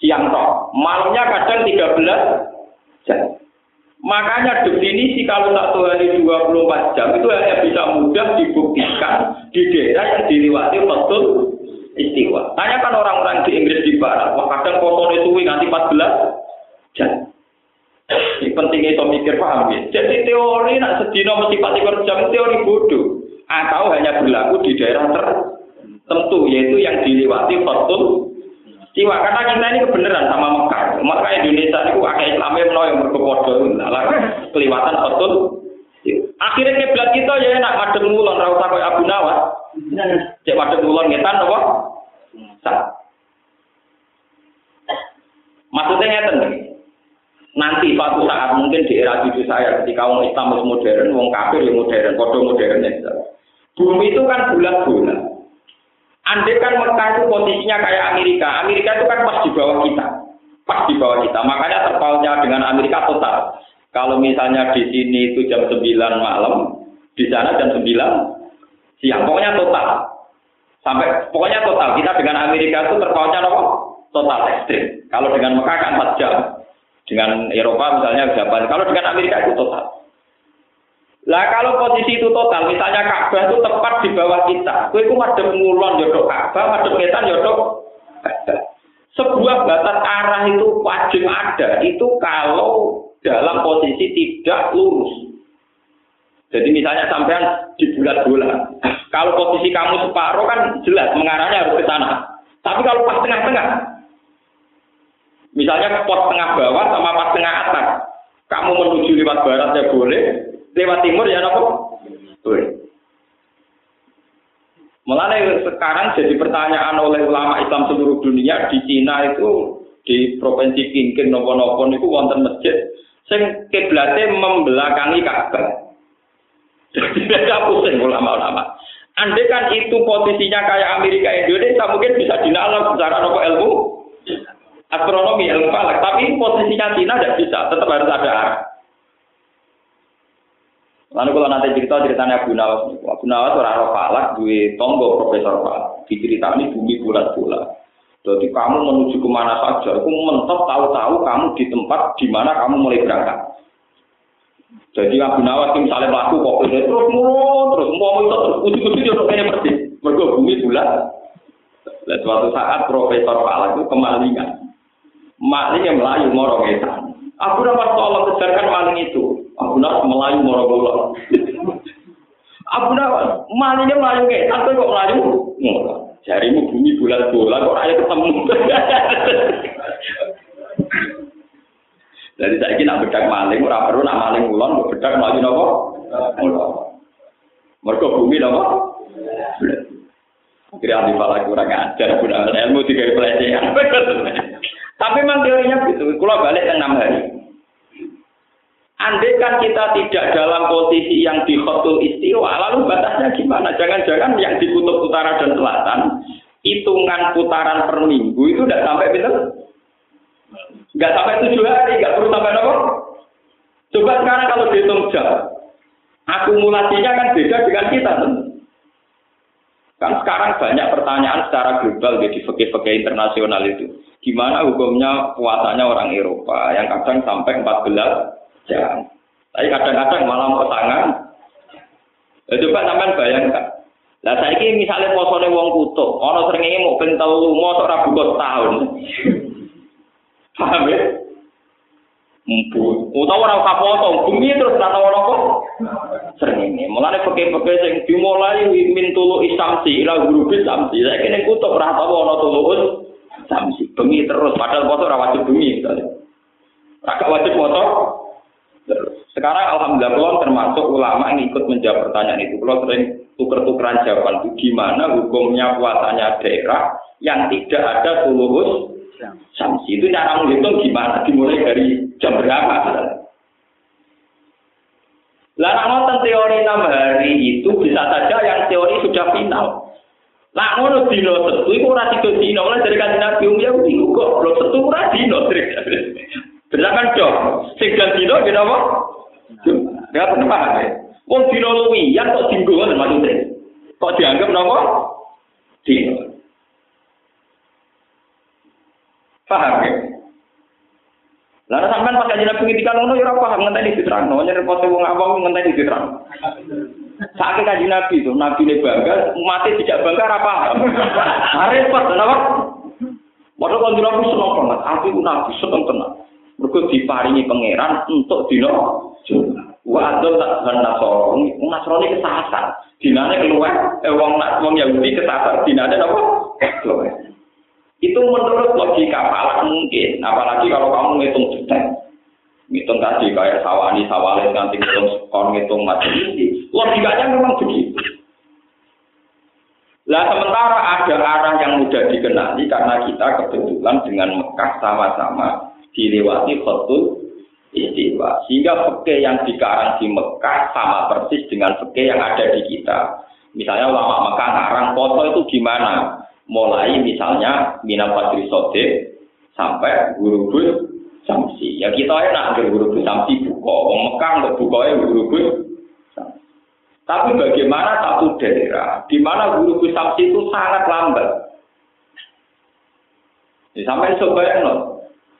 Speaker 1: Siang toh, malamnya kadang 13 jam. Makanya definisi kalau satu hari 24 jam itu hanya bisa mudah dibuktikan di daerah yang dilewati betul istiwa. Tanyakan orang-orang di Inggris di Barat, wah kadang itu nanti 14 jam. Ini pentingnya itu mikir paham ya. Jadi teori nak sedino mesti 14 jam teori bodoh. Atau hanya berlaku di daerah tertentu yaitu yang dilewati betul Siwa karena kita ini kebenaran sama Mekah. Maka Indonesia itu agak Islamnya menawa yang berkepodo. Lah kelewatan betul. Akhirnya kiblat kita ya enak madem ngulon ra usah Abu Nawas. Cek madem ngulon ngetan apa? Sah. Maksudnya ngeten. Nanti suatu saat mungkin di era cucu saya ketika orang Islam modern, wong kafir yang modern, kode modern ya. Bumi itu kan bulat-bulat. Andai kan Mekah itu posisinya kayak Amerika, Amerika itu kan pas di bawah kita, pas di bawah kita. Makanya terpautnya dengan Amerika total. Kalau misalnya di sini itu jam 9 malam, di sana jam 9 siang. Pokoknya total. Sampai pokoknya total. Kita dengan Amerika itu terpautnya apa? Total ekstrim. Kalau dengan Mekah kan 4 jam. Dengan Eropa misalnya Japan. Kalau dengan Amerika itu total. Lah kalau posisi itu total, misalnya Ka'bah itu tepat di bawah kita. Kowe iku madhep ngulon yo Ka'bah, madhep wetan yo Sebuah batas arah itu wajib ada. Itu kalau dalam posisi tidak lurus. Jadi misalnya sampean di bulat-bulat. Kalau posisi kamu separuh kan jelas mengarahnya harus ke sana. Tapi kalau pas tengah-tengah, misalnya pos tengah bawah sama pas tengah atas, kamu menuju lewat barat ya boleh, lewat timur ya nopo? Boleh. Mulai sekarang jadi pertanyaan oleh ulama Islam seluruh dunia di Cina itu di provinsi Kinkin nopo-nopo itu wonten masjid sing kiblatnya membelakangi Ka'bah. Tidak pusing ulama-ulama. Andai kan itu posisinya kayak Amerika Indonesia mungkin bisa dinalar secara nopo ilmu astronomi ilmu falak, tapi posisinya Cina tidak bisa, tetap harus ada arah. Lalu kalau nanti cerita ceritanya Abu Nawas, Abu Nawas orang roh falak, dua tonggo profesor falak. Diceritani bumi bulat-bulat. Jadi kamu menuju ke mana saja, aku mentok tahu-tahu kamu di tempat di mana kamu mulai berangkat. Jadi Abu Nawas misalnya melaku kok terus mulu terus mau itu terus ujung-ujung dia udah kayak persis. Bumi bulat. Dan suatu saat profesor falak itu kemalingan. Maling yang melayu morong Aku dapat tolong kejarkan maling itu. Abu Nawas melayu moro bola. Abu Nawas malingnya melayu kayak sampai kok melayu. Jarimu bumi bulan bola kok ayo ketemu. Jadi saya nak bedak maling, ora perlu nak maling ulon, bedak melayu nopo. Mereka bumi nopo. Kira ahli falak kurang ajar, guna ilmu tiga pelecehan. Tapi memang teorinya gitu. Kalau balik yang enam hari. Andai kan kita tidak dalam posisi yang di khotul istiwa, lalu batasnya gimana? Jangan-jangan yang di kutub utara dan selatan, hitungan putaran per minggu itu tidak sampai betul? Nggak sampai tujuh hari, nggak perlu sampai nopo. Coba sekarang kalau dihitung jam, akumulasinya kan beda dengan kita. Kan sekarang banyak pertanyaan secara global di fakir-fakir internasional itu. Gimana hukumnya puasanya orang Eropa yang kadang sampai 14 jam. Tapi kadang-kadang malah mau tangan. Ya, coba sampean bayangkan. Lah saiki misalnya posone wong kutub, ana srengenge mau ben telu, mosok ora tahun. Paham ya? Mpu. Utawa ora usah foto, bumi terus ora tau apa. Srengenge. Mulane peke-peke sing dimulai min tulu isamsi ila guru isamsi. Saiki ning kutub ora tau ana tulu samsi. Bengi terus padahal foto ora wajib bengi misalnya. Wajib foto, sekarang alhamdulillah kalau termasuk ulama yang ikut menjawab pertanyaan itu. Kalau sering tuker-tukeran jawaban itu gimana hukumnya puasanya daerah yang tidak ada tulus sanksi itu cara menghitung gimana dimulai dari jam berapa Lah ngoten teori enam hari itu bisa saja yang teori sudah final. Lah ngono dino setu iku ora tiga dino mulai dari kanjeng Nabi um ya iku kok lho setu ora dino. Bener kan dong. Sing dino gitu apa? Ya bener paham ya. Wong dino luwi yang kok dinggo ngoten maksudnya. Kok dianggap napa? Dino. Paham ya? Lalu sampean pas kanjeng Nabi ngendikan ngono ya ora paham ngenteni diterangno, nyerepot wong awam ngenteni diterang. Saking kanjeng Nabi itu, Nabi ne bangga, mati tidak bangga paham. Repot napa? Padahal kanjeng Nabi seneng banget, aku ku Nabi seneng tenan. Mergo diparingi pangeran untuk dino Wa adol tak ban nasoro, wong nasrani kesasar. Dinane keluar, eh wong wong Yahudi kesasar, dinane apa? Keluar. Itu menurut logika falak mungkin, apalagi kalau kamu ngitung detek. Ngitung tadi kayak sawani, sawale, nanti ngitung skor, ngitung macam. Logikanya memang begitu. Lah sementara ada arah yang mudah dikenali karena kita kebetulan dengan Mekah sama-sama dilewati khotul istiwa. Sehingga fikih yang dikarang di Mekah sama persis dengan fikih yang ada di kita. Misalnya ulama Mekah ngarang foto itu gimana? Mulai misalnya minal fajri sode sampai guru bus samsi. Ya kita enak ke guru bus samsi buka, wong Mekah untuk buka ya guru bus. Tapi bagaimana satu daerah di mana guru bus samsi itu sangat lambat. Ya, sampai sebayang.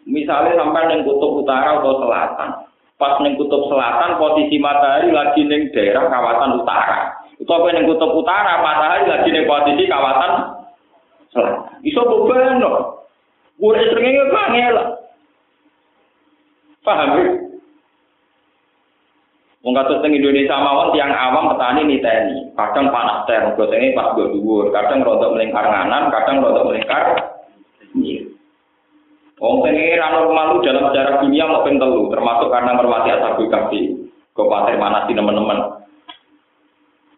Speaker 1: Misalnya sampai neng kutub utara atau selatan. Pas neng kutub selatan posisi matahari lagi neng daerah kawasan utara. Itu apa neng kutub utara matahari lagi neng posisi kawasan Iso bobano. Gue srengenge kangel. Paham ya? Wong kados teng Indonesia mawon tiang awam petani niteni. Kadang panas ter, gosenge pas go dhuwur, kadang rodok melingkar nganan, kadang rodok melingkar nyir. Wong pengiran normal dalam sejarah dunia mau telu, termasuk karena mermati asabul kafi. Kabupaten mana sih teman-teman?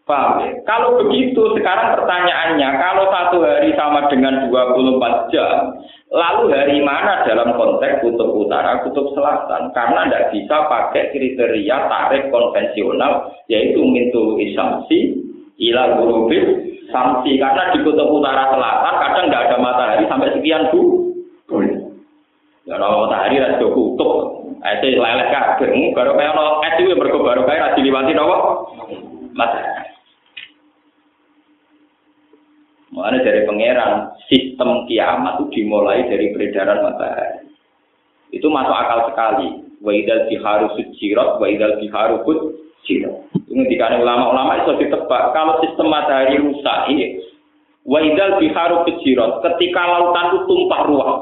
Speaker 1: Paham ya? Kalau begitu sekarang pertanyaannya, kalau satu hari sama dengan 24 jam, lalu hari mana dalam konteks kutub utara, kutub selatan? Karena tidak bisa pakai kriteria tarif konvensional, yaitu mintu isamsi, ila gurubis, samsi. Karena di kutub utara selatan kadang nggak ada matahari sampai sekian bu. Ya, kalau matahari ada kutub, itu lelek kabeh. Baru kayak es itu baru kayak diliwati nopo matahari. Mengenai dari pangeran, sistem kiamat itu dimulai dari peredaran matahari. Itu masuk akal sekali. Wa idal biharu sujirat, wa idal biharu. Ini ulama-ulama itu ditebak. Kalau sistem matahari rusak ini, wa idal biharu fujirat, ketika lautan itu tumpah ruah.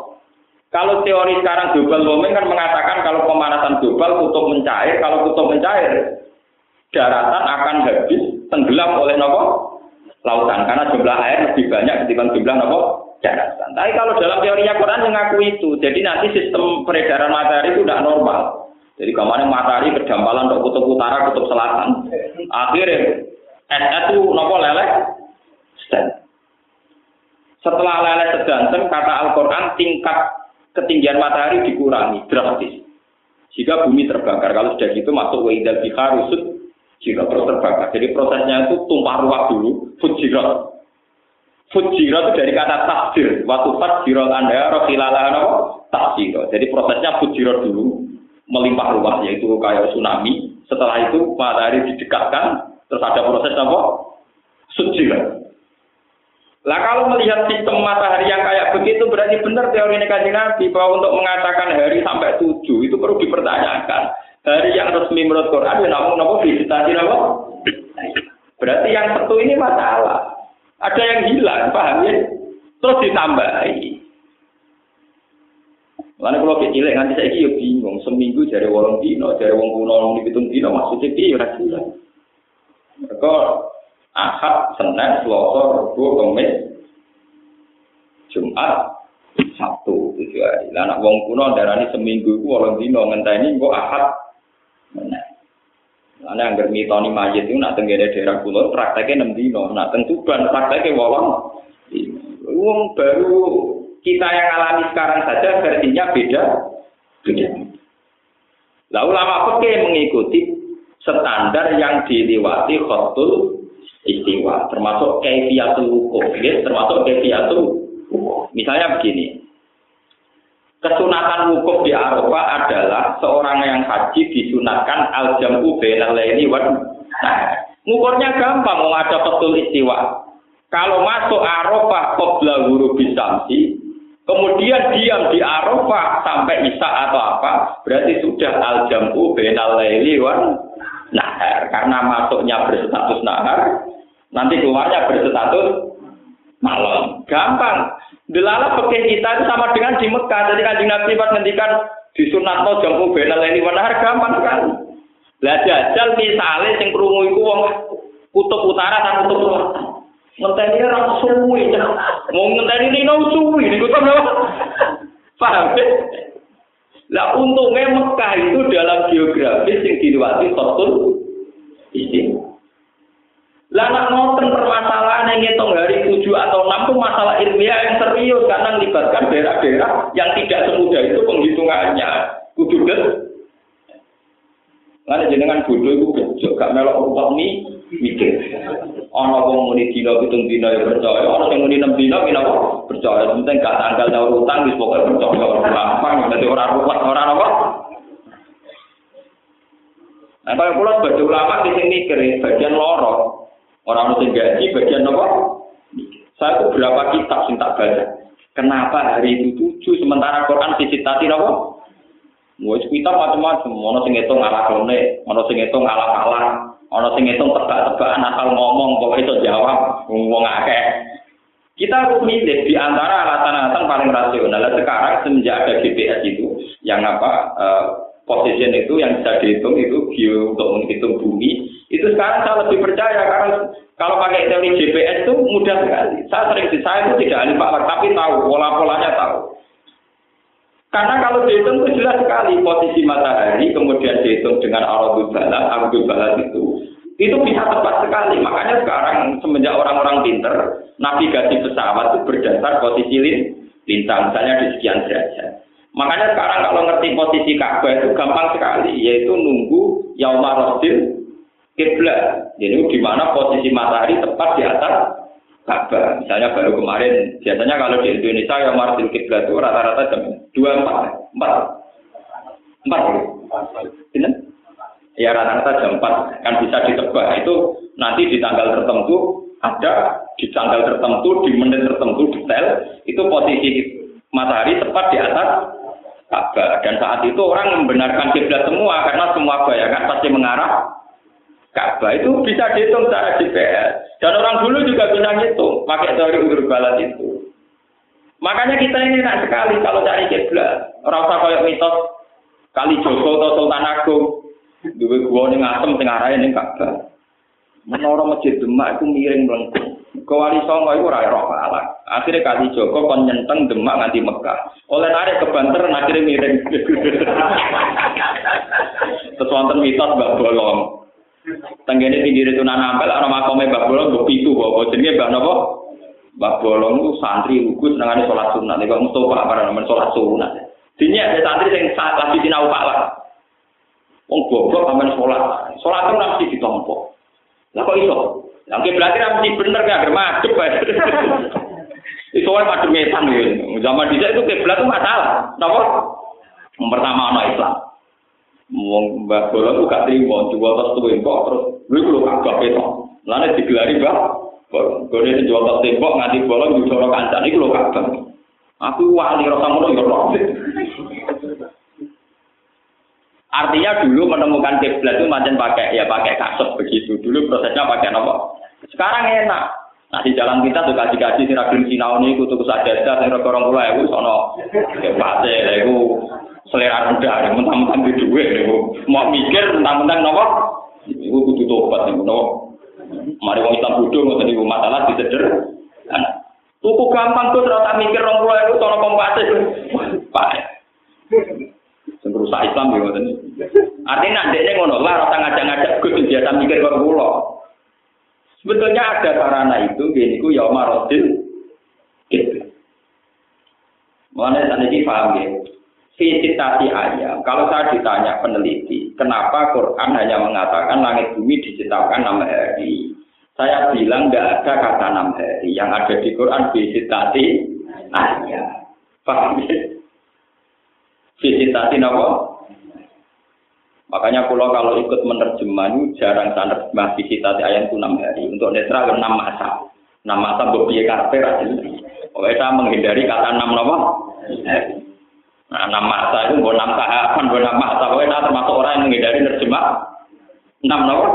Speaker 1: Kalau teori sekarang global warming kan mengatakan kalau pemanasan global kutub mencair, kalau kutub mencair, daratan akan habis tenggelam oleh nopo lautan karena jumlah air lebih banyak ketimbang jumlah apa daratan. Tapi kalau dalam teorinya Quran mengaku itu, jadi nanti sistem peredaran matahari itu tidak normal. Jadi kemarin matahari berdampalan untuk kutub utara, kutub selatan. Akhirnya es itu nopo leleh Setelah leleh sedanten, kata Al-Quran tingkat ketinggian matahari dikurangi drastis. Jika bumi terbakar, kalau sudah gitu masuk wa'idal biharusut Jirat terus terbakar. Jadi prosesnya itu tumpah ruah dulu, fujirat. Fujirat itu dari kata takdir. Waktu fujirat anda, rohilala apa? Takdir. Jadi prosesnya fujirat dulu, melimpah ruah, yaitu kayak tsunami. Setelah itu matahari didekatkan, terus ada proses apa? Fujirat. Lah kalau melihat sistem matahari yang kayak begitu berarti benar teori negatif Nabi bahwa untuk mengatakan hari sampai tujuh itu perlu dipertanyakan hari yang resmi menurut Quran ya namun nopo visitasi nopo berarti yang satu ini masalah. Ada yang hilang paham ya? Terus ditambahi. Karena kalau kecil nganti saya ya bingung. Seminggu dari wong dino dari wong kuno wong dihitung dino maksudnya piye ora jelas. Mereka Ahad, Senin, Selasa, Rabu, Kamis, Jumat, Sabtu tujuh hari. Lah anak wong kuno darani seminggu iku wong dino ngenteni kok Ahad Ana yang mitoni mayit itu nak tenggene daerah pulau prakteknya enam dino, nak tentuban prakteknya wolong. Uang baru kita yang alami sekarang saja versinya beda, beda. Lalu lama pakai mengikuti standar yang diliwati khotul istiwa, termasuk kaifiyatul wukuf, ya, termasuk kaifiyatul wukuf. Misalnya begini, kesunatan wukuf di Arafah adalah seorang yang haji disunatkan al jamu bainal laili wan nah, ngukurnya gampang mau ada betul istiwa. Kalau masuk Arafah qabla huruf bisamsi, kemudian diam di Arafah sampai Isa atau apa, berarti sudah al jamu bainal laili wan nahar. Karena masuknya berstatus nahar nanti keluarnya berstatus malam. Gampang delala pekeh kita itu sama dengan di Mekah. Jadi kan Nabi pas ngendikan di sunatno jamu benal ini nahar gampang kan? Lah jajal misalnya sing krungu iku wong kutub utara dan kutub selatan ngenteni ora suwi mau ngenteni lino suwi niku to paham? Lah untungnya Mekah itu dalam geografis yang dilewati khotul istimewa. Lah nak ngoten permasalahan yang ngitung hari 7 atau 6 itu masalah ilmiah yang serius karena melibatkan daerah-daerah yang tidak semudah itu penghitungannya. Kudu kan? Karena jenengan bodoh itu kecil, gak melok rupak nih, mikir. Ono wong muni dina pitung dina ya percaya, ono sing muni 6 dina kena percaya. Penting gak tanggal nyaur utang wis pokoke percaya. Gampang dadi ora ruwet ora apa. Nah, kalau sebagai ulama di sini mikir bagian loro, orang orang gaji bagian apa? Saya itu berapa kitab sing tak baca. Kenapa hari itu tujuh sementara Quran visitasi apa? Wes kita macam-macam, ono sing ngitung ala kone, ono sing ngitung ala kalah, ono sing ngitung tebak-tebakan asal ngomong kok iso jawab wong akeh. Kita harus milih di antara alasan-alasan paling rasional. Nah, sekarang semenjak ada GPS itu, yang apa uh, position itu yang bisa dihitung itu bio untuk menghitung bumi, itu sekarang saya lebih percaya karena kalau pakai teori GPS itu mudah sekali. Saya sering saya itu tidak ahli pak, tapi tahu pola-polanya tahu. Karena kalau dihitung itu jelas sekali posisi matahari, kemudian dihitung dengan balad, aradul balad itu, itu bisa tepat sekali. Makanya sekarang semenjak orang-orang pinter, navigasi pesawat itu berdasar posisi lintang, misalnya di sekian derajat. Makanya sekarang kalau ngerti posisi Ka'bah itu gampang sekali, yaitu nunggu yaumar rosil kiblat. Jadi di mana posisi matahari tepat di atas Ka'bah. Misalnya baru kemarin, biasanya kalau di Indonesia yang martil kiblat itu rata-rata jam dua empat, empat, empat, ini? Ya rata-rata jam empat kan bisa ditebak itu nanti di tanggal tertentu ada di tanggal tertentu di menit tertentu detail itu posisi matahari tepat di atas Ka'bah dan saat itu orang membenarkan kiblat semua karena semua bayangan pasti mengarah Ka'bah itu bisa dihitung secara GPS. Dan orang dulu juga bisa ngitung pakai teori udur balat itu. Makanya kita ini enak sekali kalau cari kiblat. Orang usah kayak mitos kali Joko atau Sultan Agung. Dua gua nih ngasem tengah raya nih Ka'bah. Menara masjid Demak itu miring melengkung. Kewali Songo itu raya roh Allah. Akhirnya kali Joko kon nyenteng Demak nganti Mekah. Oleh narik ke Banter akhirnya miring. Wonten mitos Mbak Bolong. Tenggene pinggir itu nana ampel ana makome Mbah Bolong mbok pitu kok jenenge Mbah napa? Mbah Bolong itu santri ugus nangane salat sunat nek Mustofa para nemen salat sunat. Dini ada santri sing lagi sinau lah. Wong goblok amen salat. Salat itu mesti ditompo. Lah kok iso? Lah berarti mesti bener gak bae. Itu wae madhep metan ya. Zaman dhisik itu kiblat itu masalah. Napa? Pertama ana Islam. Wong Mbah Bola ku gak trimo, jual tas tembok terus lha iku lho kagak petok. Lane digelari Mbah Gone sing jual tas tembok nganti bola njoro kancan iku lho kagak. Aku wali rasa ngono ya roh. Artinya dulu menemukan kiblat itu macam pakai ya pakai kasut begitu. Dulu prosesnya pakai apa? Sekarang enak. Nah di jalan kita tuh kaji-kaji si ragil sinau ini kutu kesajadah, sing orang ya sono kepate, itu selera rendah, mentang-mentang di duit, mau mikir mentang-mentang nopo, itu kudu tobat nih, nopo. Mari wong Islam bodoh ngoten niku masalah diseder. Tuku gampang tuh ternyata mikir rong puluh itu tono kompase. Pak. Sing rusak Islam ya ngoten. Artinya ndekne ngono lah rasa ngajak-ngajak Gus biasa mikir kok kula. Sebetulnya ada sarana itu gini ku yaumar rodil gitu. Mana tadi paham ya? Visitasi ayam. Kalau saya ditanya peneliti, kenapa Quran hanya mengatakan langit bumi diciptakan enam hari? Saya bilang nggak ada kata enam hari. Yang ada di Quran visitasi ayam. Paham ya? Visitasi apa? Makanya pulau kalau ikut menerjemah jarang saya menerjemah visitasi ayam itu enam hari. Untuk netral enam masa. Enam masa berbeda karakter Pokoknya saya menghindari kata enam nama. Nah, enam masa itu bukan enam tahapan, bukan enam masa. Pokoknya saya termasuk orang yang menghindari terjemah enam nama.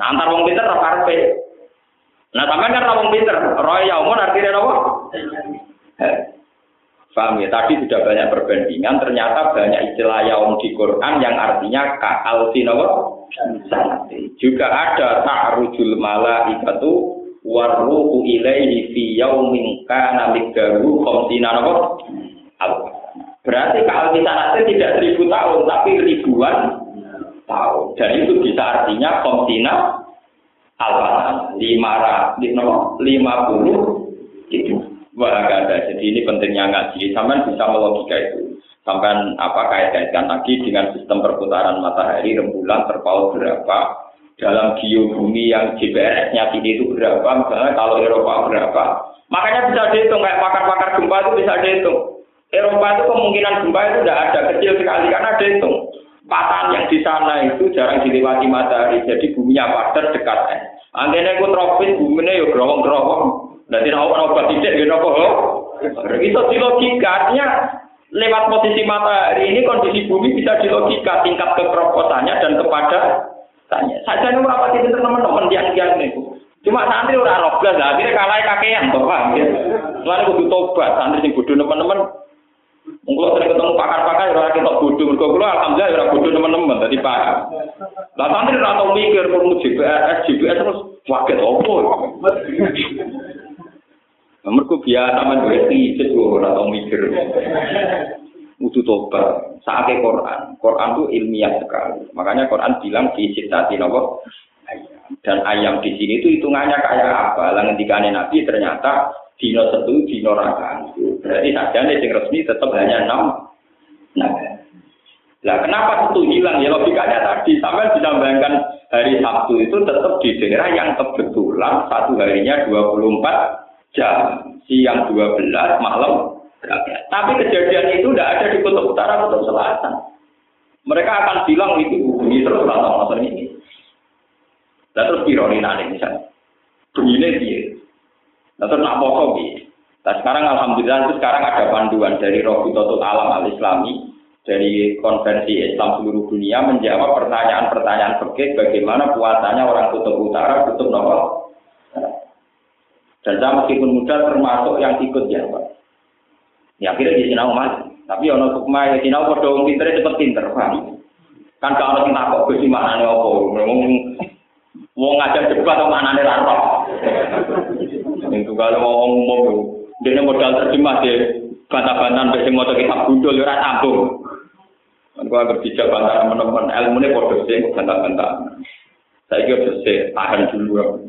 Speaker 1: Nah, antar wong pinter apa karpe. Nah, sampean kan wong pinter. Roy yaumun artinya apa? Paham ya? Tadi sudah banyak perbandingan, ternyata banyak istilah yaum di Quran yang artinya ka'al sinawa. Juga ada ta'rujul malaikatu warruhu ilaihi fi yaumin kana miqdaru khamsina napa berarti kalau kita tidak seribu tahun tapi ribuan tahun. Dan itu bisa artinya khamsina alfatan lima lima puluh itu. Wah ada. Jadi ini pentingnya ngaji. Sampai bisa melogika itu. Sampai apa kait-kaitkan lagi dengan sistem perputaran matahari rembulan terpaut berapa. Dalam geobumi yang GPRS-nya tinggi itu berapa, misalnya kalau Eropa berapa. Makanya bisa dihitung, kayak pakar-pakar gempa itu bisa dihitung. Eropa itu kemungkinan gempa itu tidak ada, kecil sekali, karena dihitung. Patahan yang di sana itu jarang dilewati matahari, jadi buminya padat dekat. Anggene itu tropis, buminya ya gerowong-gerowong. Dan tidak mau obat tidak, ya nopo. Itu di logika, lewat posisi matahari ini kondisi bumi bisa dilogika tingkat kekeroposannya dan kepada Tanya, saja nih berapa sih teman-teman yang nih Cuma santri udah robles lah, akhirnya kalah kakean paham ya. Lalu kudu tobat, santri sing bodoh teman-teman. Mungkin sering ketemu pakar-pakar ya orang kita bodoh, mereka kulo alhamdulillah ya orang bodoh teman-teman, tadi paham. Lah santri ora tau mikir perlu GPS, GPS terus waket opo. Mereka biasa main duit tijet ora tau mikir. Udah tobat. Saatnya Quran. Quran itu ilmiah sekali. Makanya Quran bilang di citati nopo dan ayam di sini itu hitungannya kayak apa? Lah ketika Nabi ternyata dino satu dino raka. Berarti nih yang resmi tetap hanya enam. Nah, lah kenapa satu hilang? Ya logikanya tadi sampai bayangkan hari Sabtu itu tetap di daerah yang kebetulan satu harinya 24 jam, siang 12, malam tapi kejadian itu tidak ada di kutub utara, kutub selatan. Mereka akan bilang itu bunyi terus masa ini. Dan terus ironi nanti misalnya. Bunyinya dia. Dan terus nak Nah sekarang alhamdulillah itu sekarang ada panduan dari Rohbitotul Alam Al-Islami dari konvensi Islam seluruh dunia menjawab pertanyaan-pertanyaan fikih bagaimana puasanya orang kutub utara, kutub nomor. Dan saya meskipun muda termasuk yang ikut jawab. Ya akhirnya di sinau mas. Tapi ono hukmah ya sinau padha wong pinter cepet pinter, paham? Kan kalau sing takok Gusti maknane apa? Wong wong ngajak debat kok maknane ra roh. Itu kalau ngomong umum dene modal terjemah deh bantah-bantahan sing maca kitab gundul ora sambung. Kan gua berbicara bantah teman-teman ilmune padha sing bantah-bantah. Saya kira bisa tahan dulu.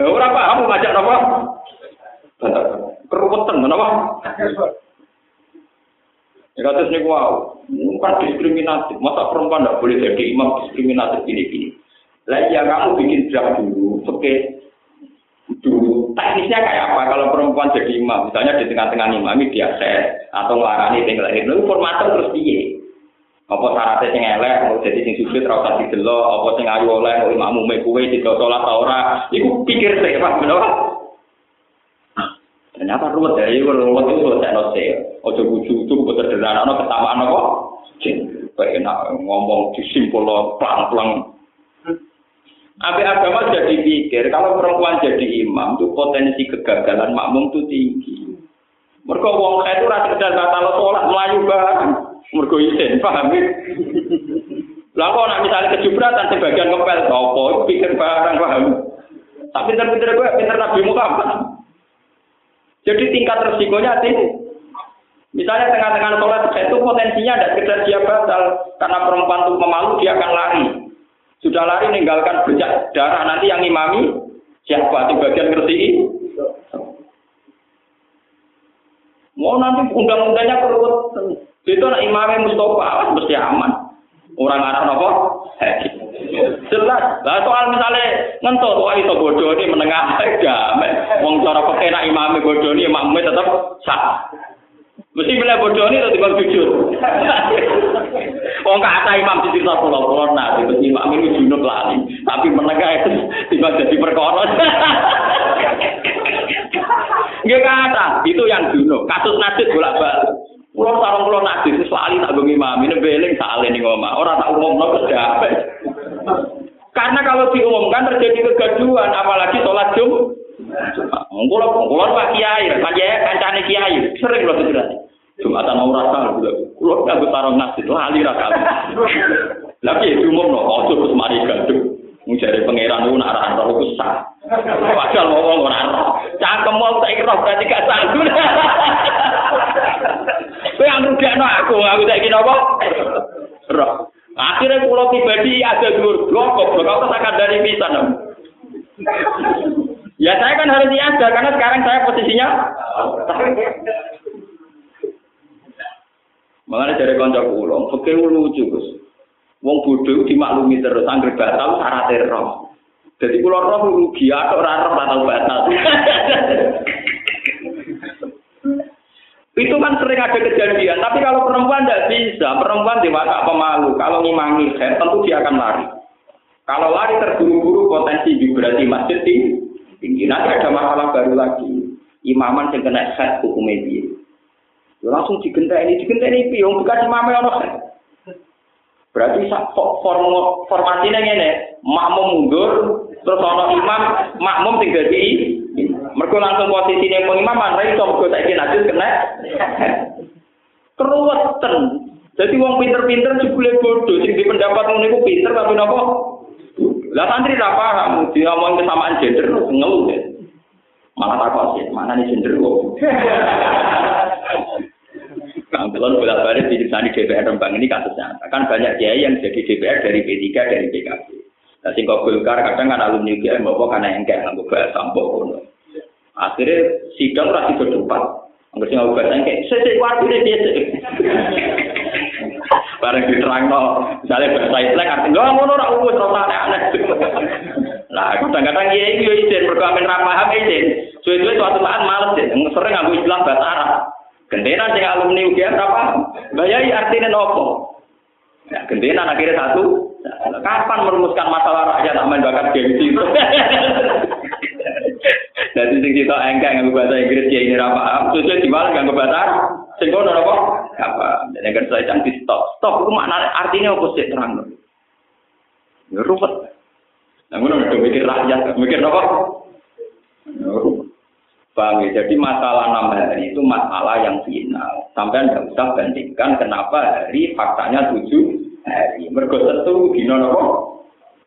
Speaker 1: Ora paham ngajak apa? Keruwetan, kenapa? Ya kata sini wow, bukan diskriminatif. Masa perempuan tidak boleh jadi imam diskriminatif gini-gini. Lah ya kamu bikin draft dulu, oke. Dulu teknisnya kayak apa kalau perempuan jadi imam, misalnya di tengah-tengah imam ini diakses atau ngelarani tinggal lahir, lalu formatnya terus piye? Apa syaratnya sing elek, mau jadi sing sujud ra usah didelok, apa sing ayu oleh mau imammu mek kuwe didelok salat ta ora? Iku pikir sih, Pak, bener Ternyata ruwet ya, itu ruwet itu selesai nose. Ojo buju itu sederhana, no ketamaan. Kayak enak ngomong disimpul pelang-pelang. Abi agama jadi pikir, kalau perempuan jadi imam itu potensi kegagalan makmum itu tinggi. Mereka wong itu rasa sekedar batal sholat melayu banget. Mereka izin, paham ya? Kok nak misalnya kejubratan sebagian ngepel, itu pikir barang paham. Tapi pinter-pinter gue, pinter Nabi Muhammad. Jadi tingkat resikonya tinggi. Misalnya tengah-tengah sholat itu potensinya ada sekedar dia batal karena perempuan itu memalu dia akan lari. Sudah lari meninggalkan bercak darah nanti yang imami siapa di bagian ngerti Mau nanti undang-undangnya perlu itu nak imamnya Mustafa, mesti aman. Orang arah nopo? Jelas. Lah soal misalnya ngentut wah itu bodoh ini menengah damai. Wong cara pekena imame bodoh ini makmumnya tetap sah. Mesti bila bodoh ini tetap jujur. Wong kata imam di cerita pulau pulau nah, mesti imam ini junub lali. Tapi menengah itu tiba jadi perkara. Gak kata, itu yang junub. Kasus nasib bolak balik. Pulau sarung pulau nasib itu selalu tak bengi imam ini beling salah nih ngomong. Orang tak umum no Karena oke lucu gus. Wong bodoh dimaklumi terus, angger batal syarat roh. Jadi pulau roh rugi atau rara batal batal. Itu kan sering ada kejadian, tapi kalau perempuan tidak bisa, perempuan dewasa pemalu, kalau ngimangi head, tentu dia akan lari. Kalau lari terburu-buru potensi vibrasi masjid tinggi. Nanti ada masalah baru lagi. Imaman yang kena head hukum media. Langsung digentek ini, digentek ini, piung, bukan imamnya orang head. Berarti form, formasinya ini, makmum mundur, terus ono imam, makmum tinggal di Mergo langsung posisi yang pengimaman, ra iso mergo saiki najis kena. Keruwetan. Jadi wong pinter-pinter jebule bodoh, sing di pendapat ngono iku pinter tapi napa? Lah santri ra paham, diomong kesamaan gender ngeluh ya. Malah takut sih, mana nih gender kok. Nah, kalau bolak balik di di DPR Rembang ini kasusnya, kan banyak kiai yang jadi DPR dari P3 dari PKB. Nah, singkong Golkar kadang kan alumni kiai mau karena engkek nggak bahasa sampok Akhirnya sidang rasi berdebat. Enggak sih ngobat kayak sesek waktu ini biasa. Bareng diterang no, misalnya bahasa Islam artinya nggak mau norak umus rasa aneh. Nah, kadang-kadang iya iya izin berkamen ramah izin. Suwe-suwe suatu saat males sering aku istilah bahasa Arab. Gentenan sing alumni UGM apa? Bayai artinya nopo. Ya, gentenan akhirnya satu. Kapan merumuskan masalah rakyat aman bakat gengsi itu? Jadi sing kita engkek nganggo bahasa Inggris ya ini apa? Sudah dibalik nganggo bahasa. Sing kono apa? Apa? Dan yang saya cantik stop. Stop itu makna artinya apa sih terang? Ya ruwet. Ngono udah mikir rakyat, mikir apa? Bang, ya, jadi masalah enam hari itu masalah yang final. Sampai anda usah bandingkan kenapa hari faktanya tujuh hari. Mergo tentu dino apa?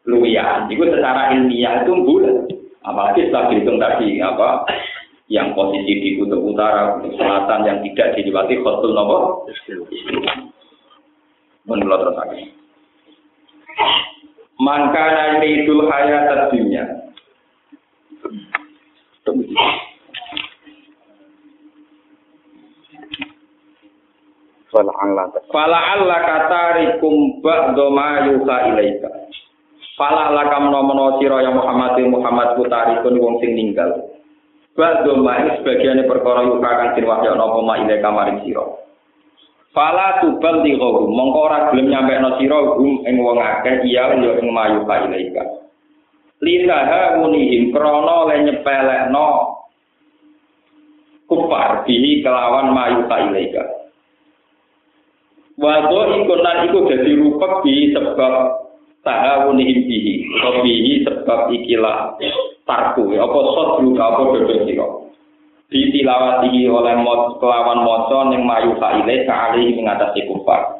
Speaker 1: Luwian. Itu secara ilmiah itu bulat. Apalagi setelah dihitung tadi apa yang posisi di kutub utara, kutub selatan yang tidak dilewati khotul nopo. Menurut terus lagi. Nanti itu hayat dunia. Fala Allah kata rikum ba'do ma yuha ilaika. Fala lakam nomono sira ya Muhammad Muhammad putari kun wong sing ninggal. Ba'du ma'i sebagian perkara yuka kang sin wahya napa ma ile kamaring sira. Fala tubal di mongko ora gelem nyampe no sira gum ing wong akeh iya yo ing mayu ka ilaika. Lisaha unihim krana le nyepelekno kufar bihi kelawan mayu ka ilaika. Wado iku lan iku dadi rupek bi sebab tahawunihim bihi. Bihi sebab ikilah tarku. Apa sodru apa dodo siro ditilawati oleh kelawan moco yang mayu faile kali mengatasi kufar.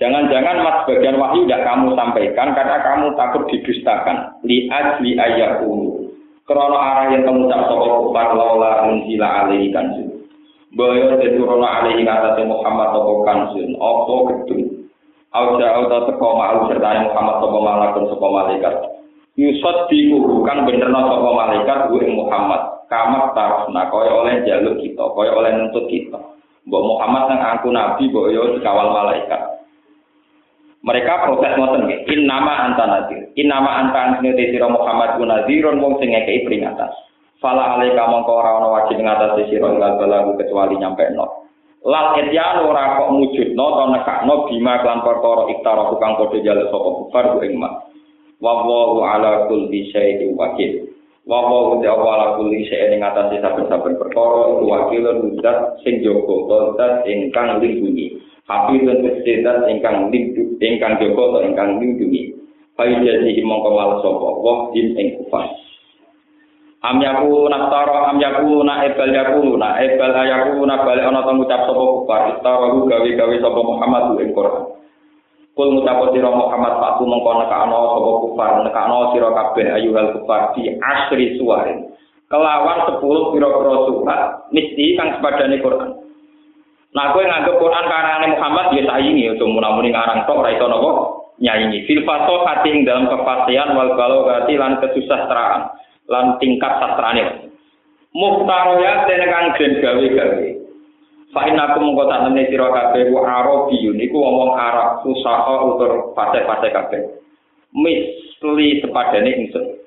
Speaker 1: Jangan-jangan mas bagian wahyu tidak kamu sampaikan karena kamu takut didustakan. Liat li ayakunu krono arah yang kamu tak soal kufar laula unzila alaihi kansun Boyo teturono alaihi ngatasi Muhammad toko kansun opo gedung Auja auta teko ma'al serta Muhammad sapa malakun sapa malaikat. Yusad diurukan bener sapa malaikat ing Muhammad. kamat tarufna kaya oleh jaluk kita, kaya oleh nuntut kita. Mbok Muhammad yang aku nabi, mbok yo dikawal malaikat. Mereka protes ngoten nggih. In nama anta nadir. In nama anta sira Muhammad ku nadirun wong sing peringatan. Fala alaika mongko ora ana wajib ngatasi sira ilal balagu kecuali nyampe no. Lal etyan ora kok mujudno to nekakno bima klan perkara iktara tukang padha jaluk sapa kufar ku ing mak. Wa ala kulli syai'in wakil. Wa wa ala kulli syai'in ngatasi saben-saben perkara iku wakilun zat sing jaga zat ingkang lindungi. Hafizun sedat ingkang lindungi ingkang jaga atau ingkang lindungi. Jadi mongko malah sapa din ing kufar. Am yaku naftara am yaku na ebal yaku na ebal ayaku na balik ana temu ngucap sapa kufar istara gawe-gawe sapa Muhammad ing Quran. Kul ngucap sira Muhammad patu mongko nekakno sapa kufar nekakno sira kabeh ayuhal kufar di asri suwarin. Kelawan 10 pira-pira surat mesti kang sepadane Quran. Nah, kowe nganggep Quran karane Muhammad ya saingi aja muni ngarang tok ora iso napa nyaingi. Fil hati ing dalam kepastian wal balaghati lan kesusastraan lan tingkat sastrane. Muhtaroya kang gen gawe-gawe. Fa inna kum tak temne sira kabeh wa arabiyun iku wong Arab usaha utur pate-pate kabeh. Misli sepadane ingsun.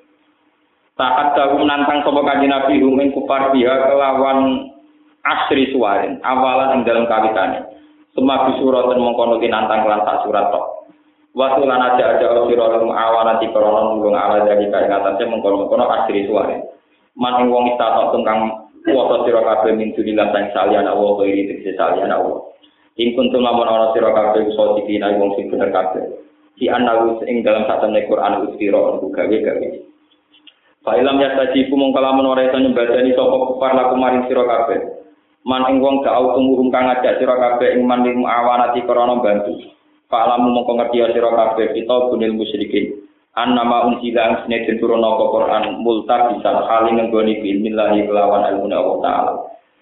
Speaker 1: Saat dawu nantang sapa kanjeng Nabi rumeng kufar dia kelawan asri suwarin awalan ing dalam kawitane semua bisurat dan mengkono nantang kelan tak surat tok Waktu lan aja aja sira lan awalan di korona nulung ala jadi kaya ngatasé mengkono mengkono asri suwarin man ing wong istatok tungkang kuwasa sira kabeh min dunilah sang salian Allah kiri tegese salian Allah. Ing kuntum lamun ana sira kabeh iso dikina wong sing bener kabeh. Di anawu ing dalam satu Quran ustira untuk gawe-gawe. Ilham ya tadi ku mongkalamun ora iso nyembadani sapa kufar laku maring sira kabeh. Man wong gak tumuhum kang ngajak sira kabeh ing man ing awanati krana bantu fa'lamu mongko ngerti sira kabeh kita bunil musyrikin. An nama unsila ang sine den turun apa Quran multa bisa kali nenggoni bismillahi kelawan ilmu Allah taala.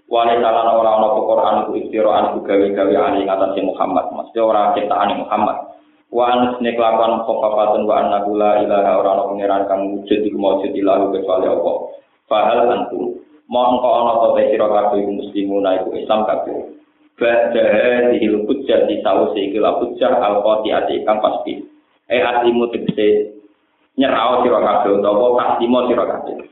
Speaker 1: Wale salan ora ana apa Quran ku istiraan ku gawe-gawe ani ngatasi Muhammad mesti ora Muhammad. Wa an sine kelawan khofafatun wa anna la ilaha ora ana pangeran kang wujud iku maujud ilahu kecuali Allah. Fahal antum mongko ana te sira kabeh muslimun iku Islam kabeh Bada dihil hujjah di sawuse iki la hujjah al qati'ati kang pasti. E atimu tegese nyerao sira kabeh utawa kasimo sira kabeh.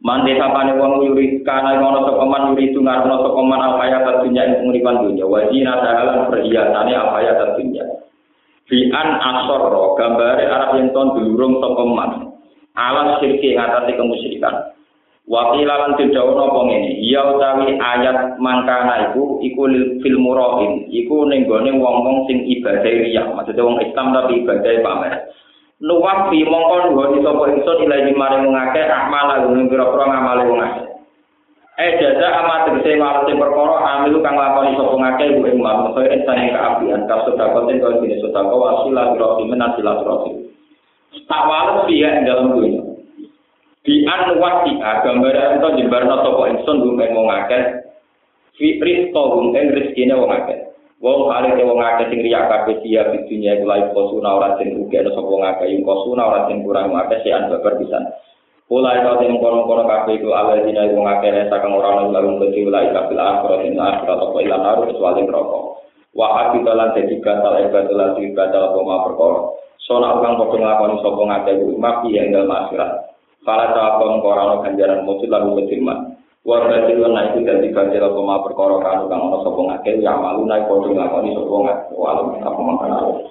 Speaker 1: Mande sapane wong yuri kana ngono sapa man yuri tungarno sapa man al hayat dunya ing penguripan dunya. Wajina dalan perhiasane al hayat dunya. Fi an asarra gambare Arab yen ton dulurung sapa man. Alas sirki ngatasi kemusyrikan Wakila lan tidak apa ngene, ya utawi ayat mangkana iku iku fil murahin, iku ning gone wong-wong sing ibadah riya, maksudnya wong Islam tapi ibadah pamer. Nuwak fi mongko nuwun sapa ingsun ilahi maring wong akeh akmal lan pira-pira ngamale wong akeh. Eh jaza amat tegese walase perkara amilu kang lakoni sapa ngakeh ku ing lan kaya insane kaapian kasut dakoten kaya dene sedekah wasila biro minasilat rofi. Tak wales piye dalam dunia. Di an wasi gambar ento jembarno sapa ingsun gumen wong akeh fitri to gumen rezekine wong akeh wong kare wong akeh sing riya kabeh dia di dunia iku lae kosuna ora sing uga ana sapa akeh ing kosuna ora sing kurang akeh sing babar pisan Ulai kau sing kono-kono kabeh iku ala dina akeh rasa kang ora ana lalu kecil ulai kabeh akhirat ing akhirat apa ilang naruh kecuali neraka wa abitalan dadi batal ibadah lan ibadah apa ma perkara. Sona kang padha nglakoni sapa ngakeh iku mapi ing dalem akhirat Kala sawakon korano ganjaran mujud lalu kejiman. Warga jiwa na itu dari ganjaran koma perkara kanu kang ono sopong akeh yang malu naik kodong lakoni sopong akeh. Walau apa makanan.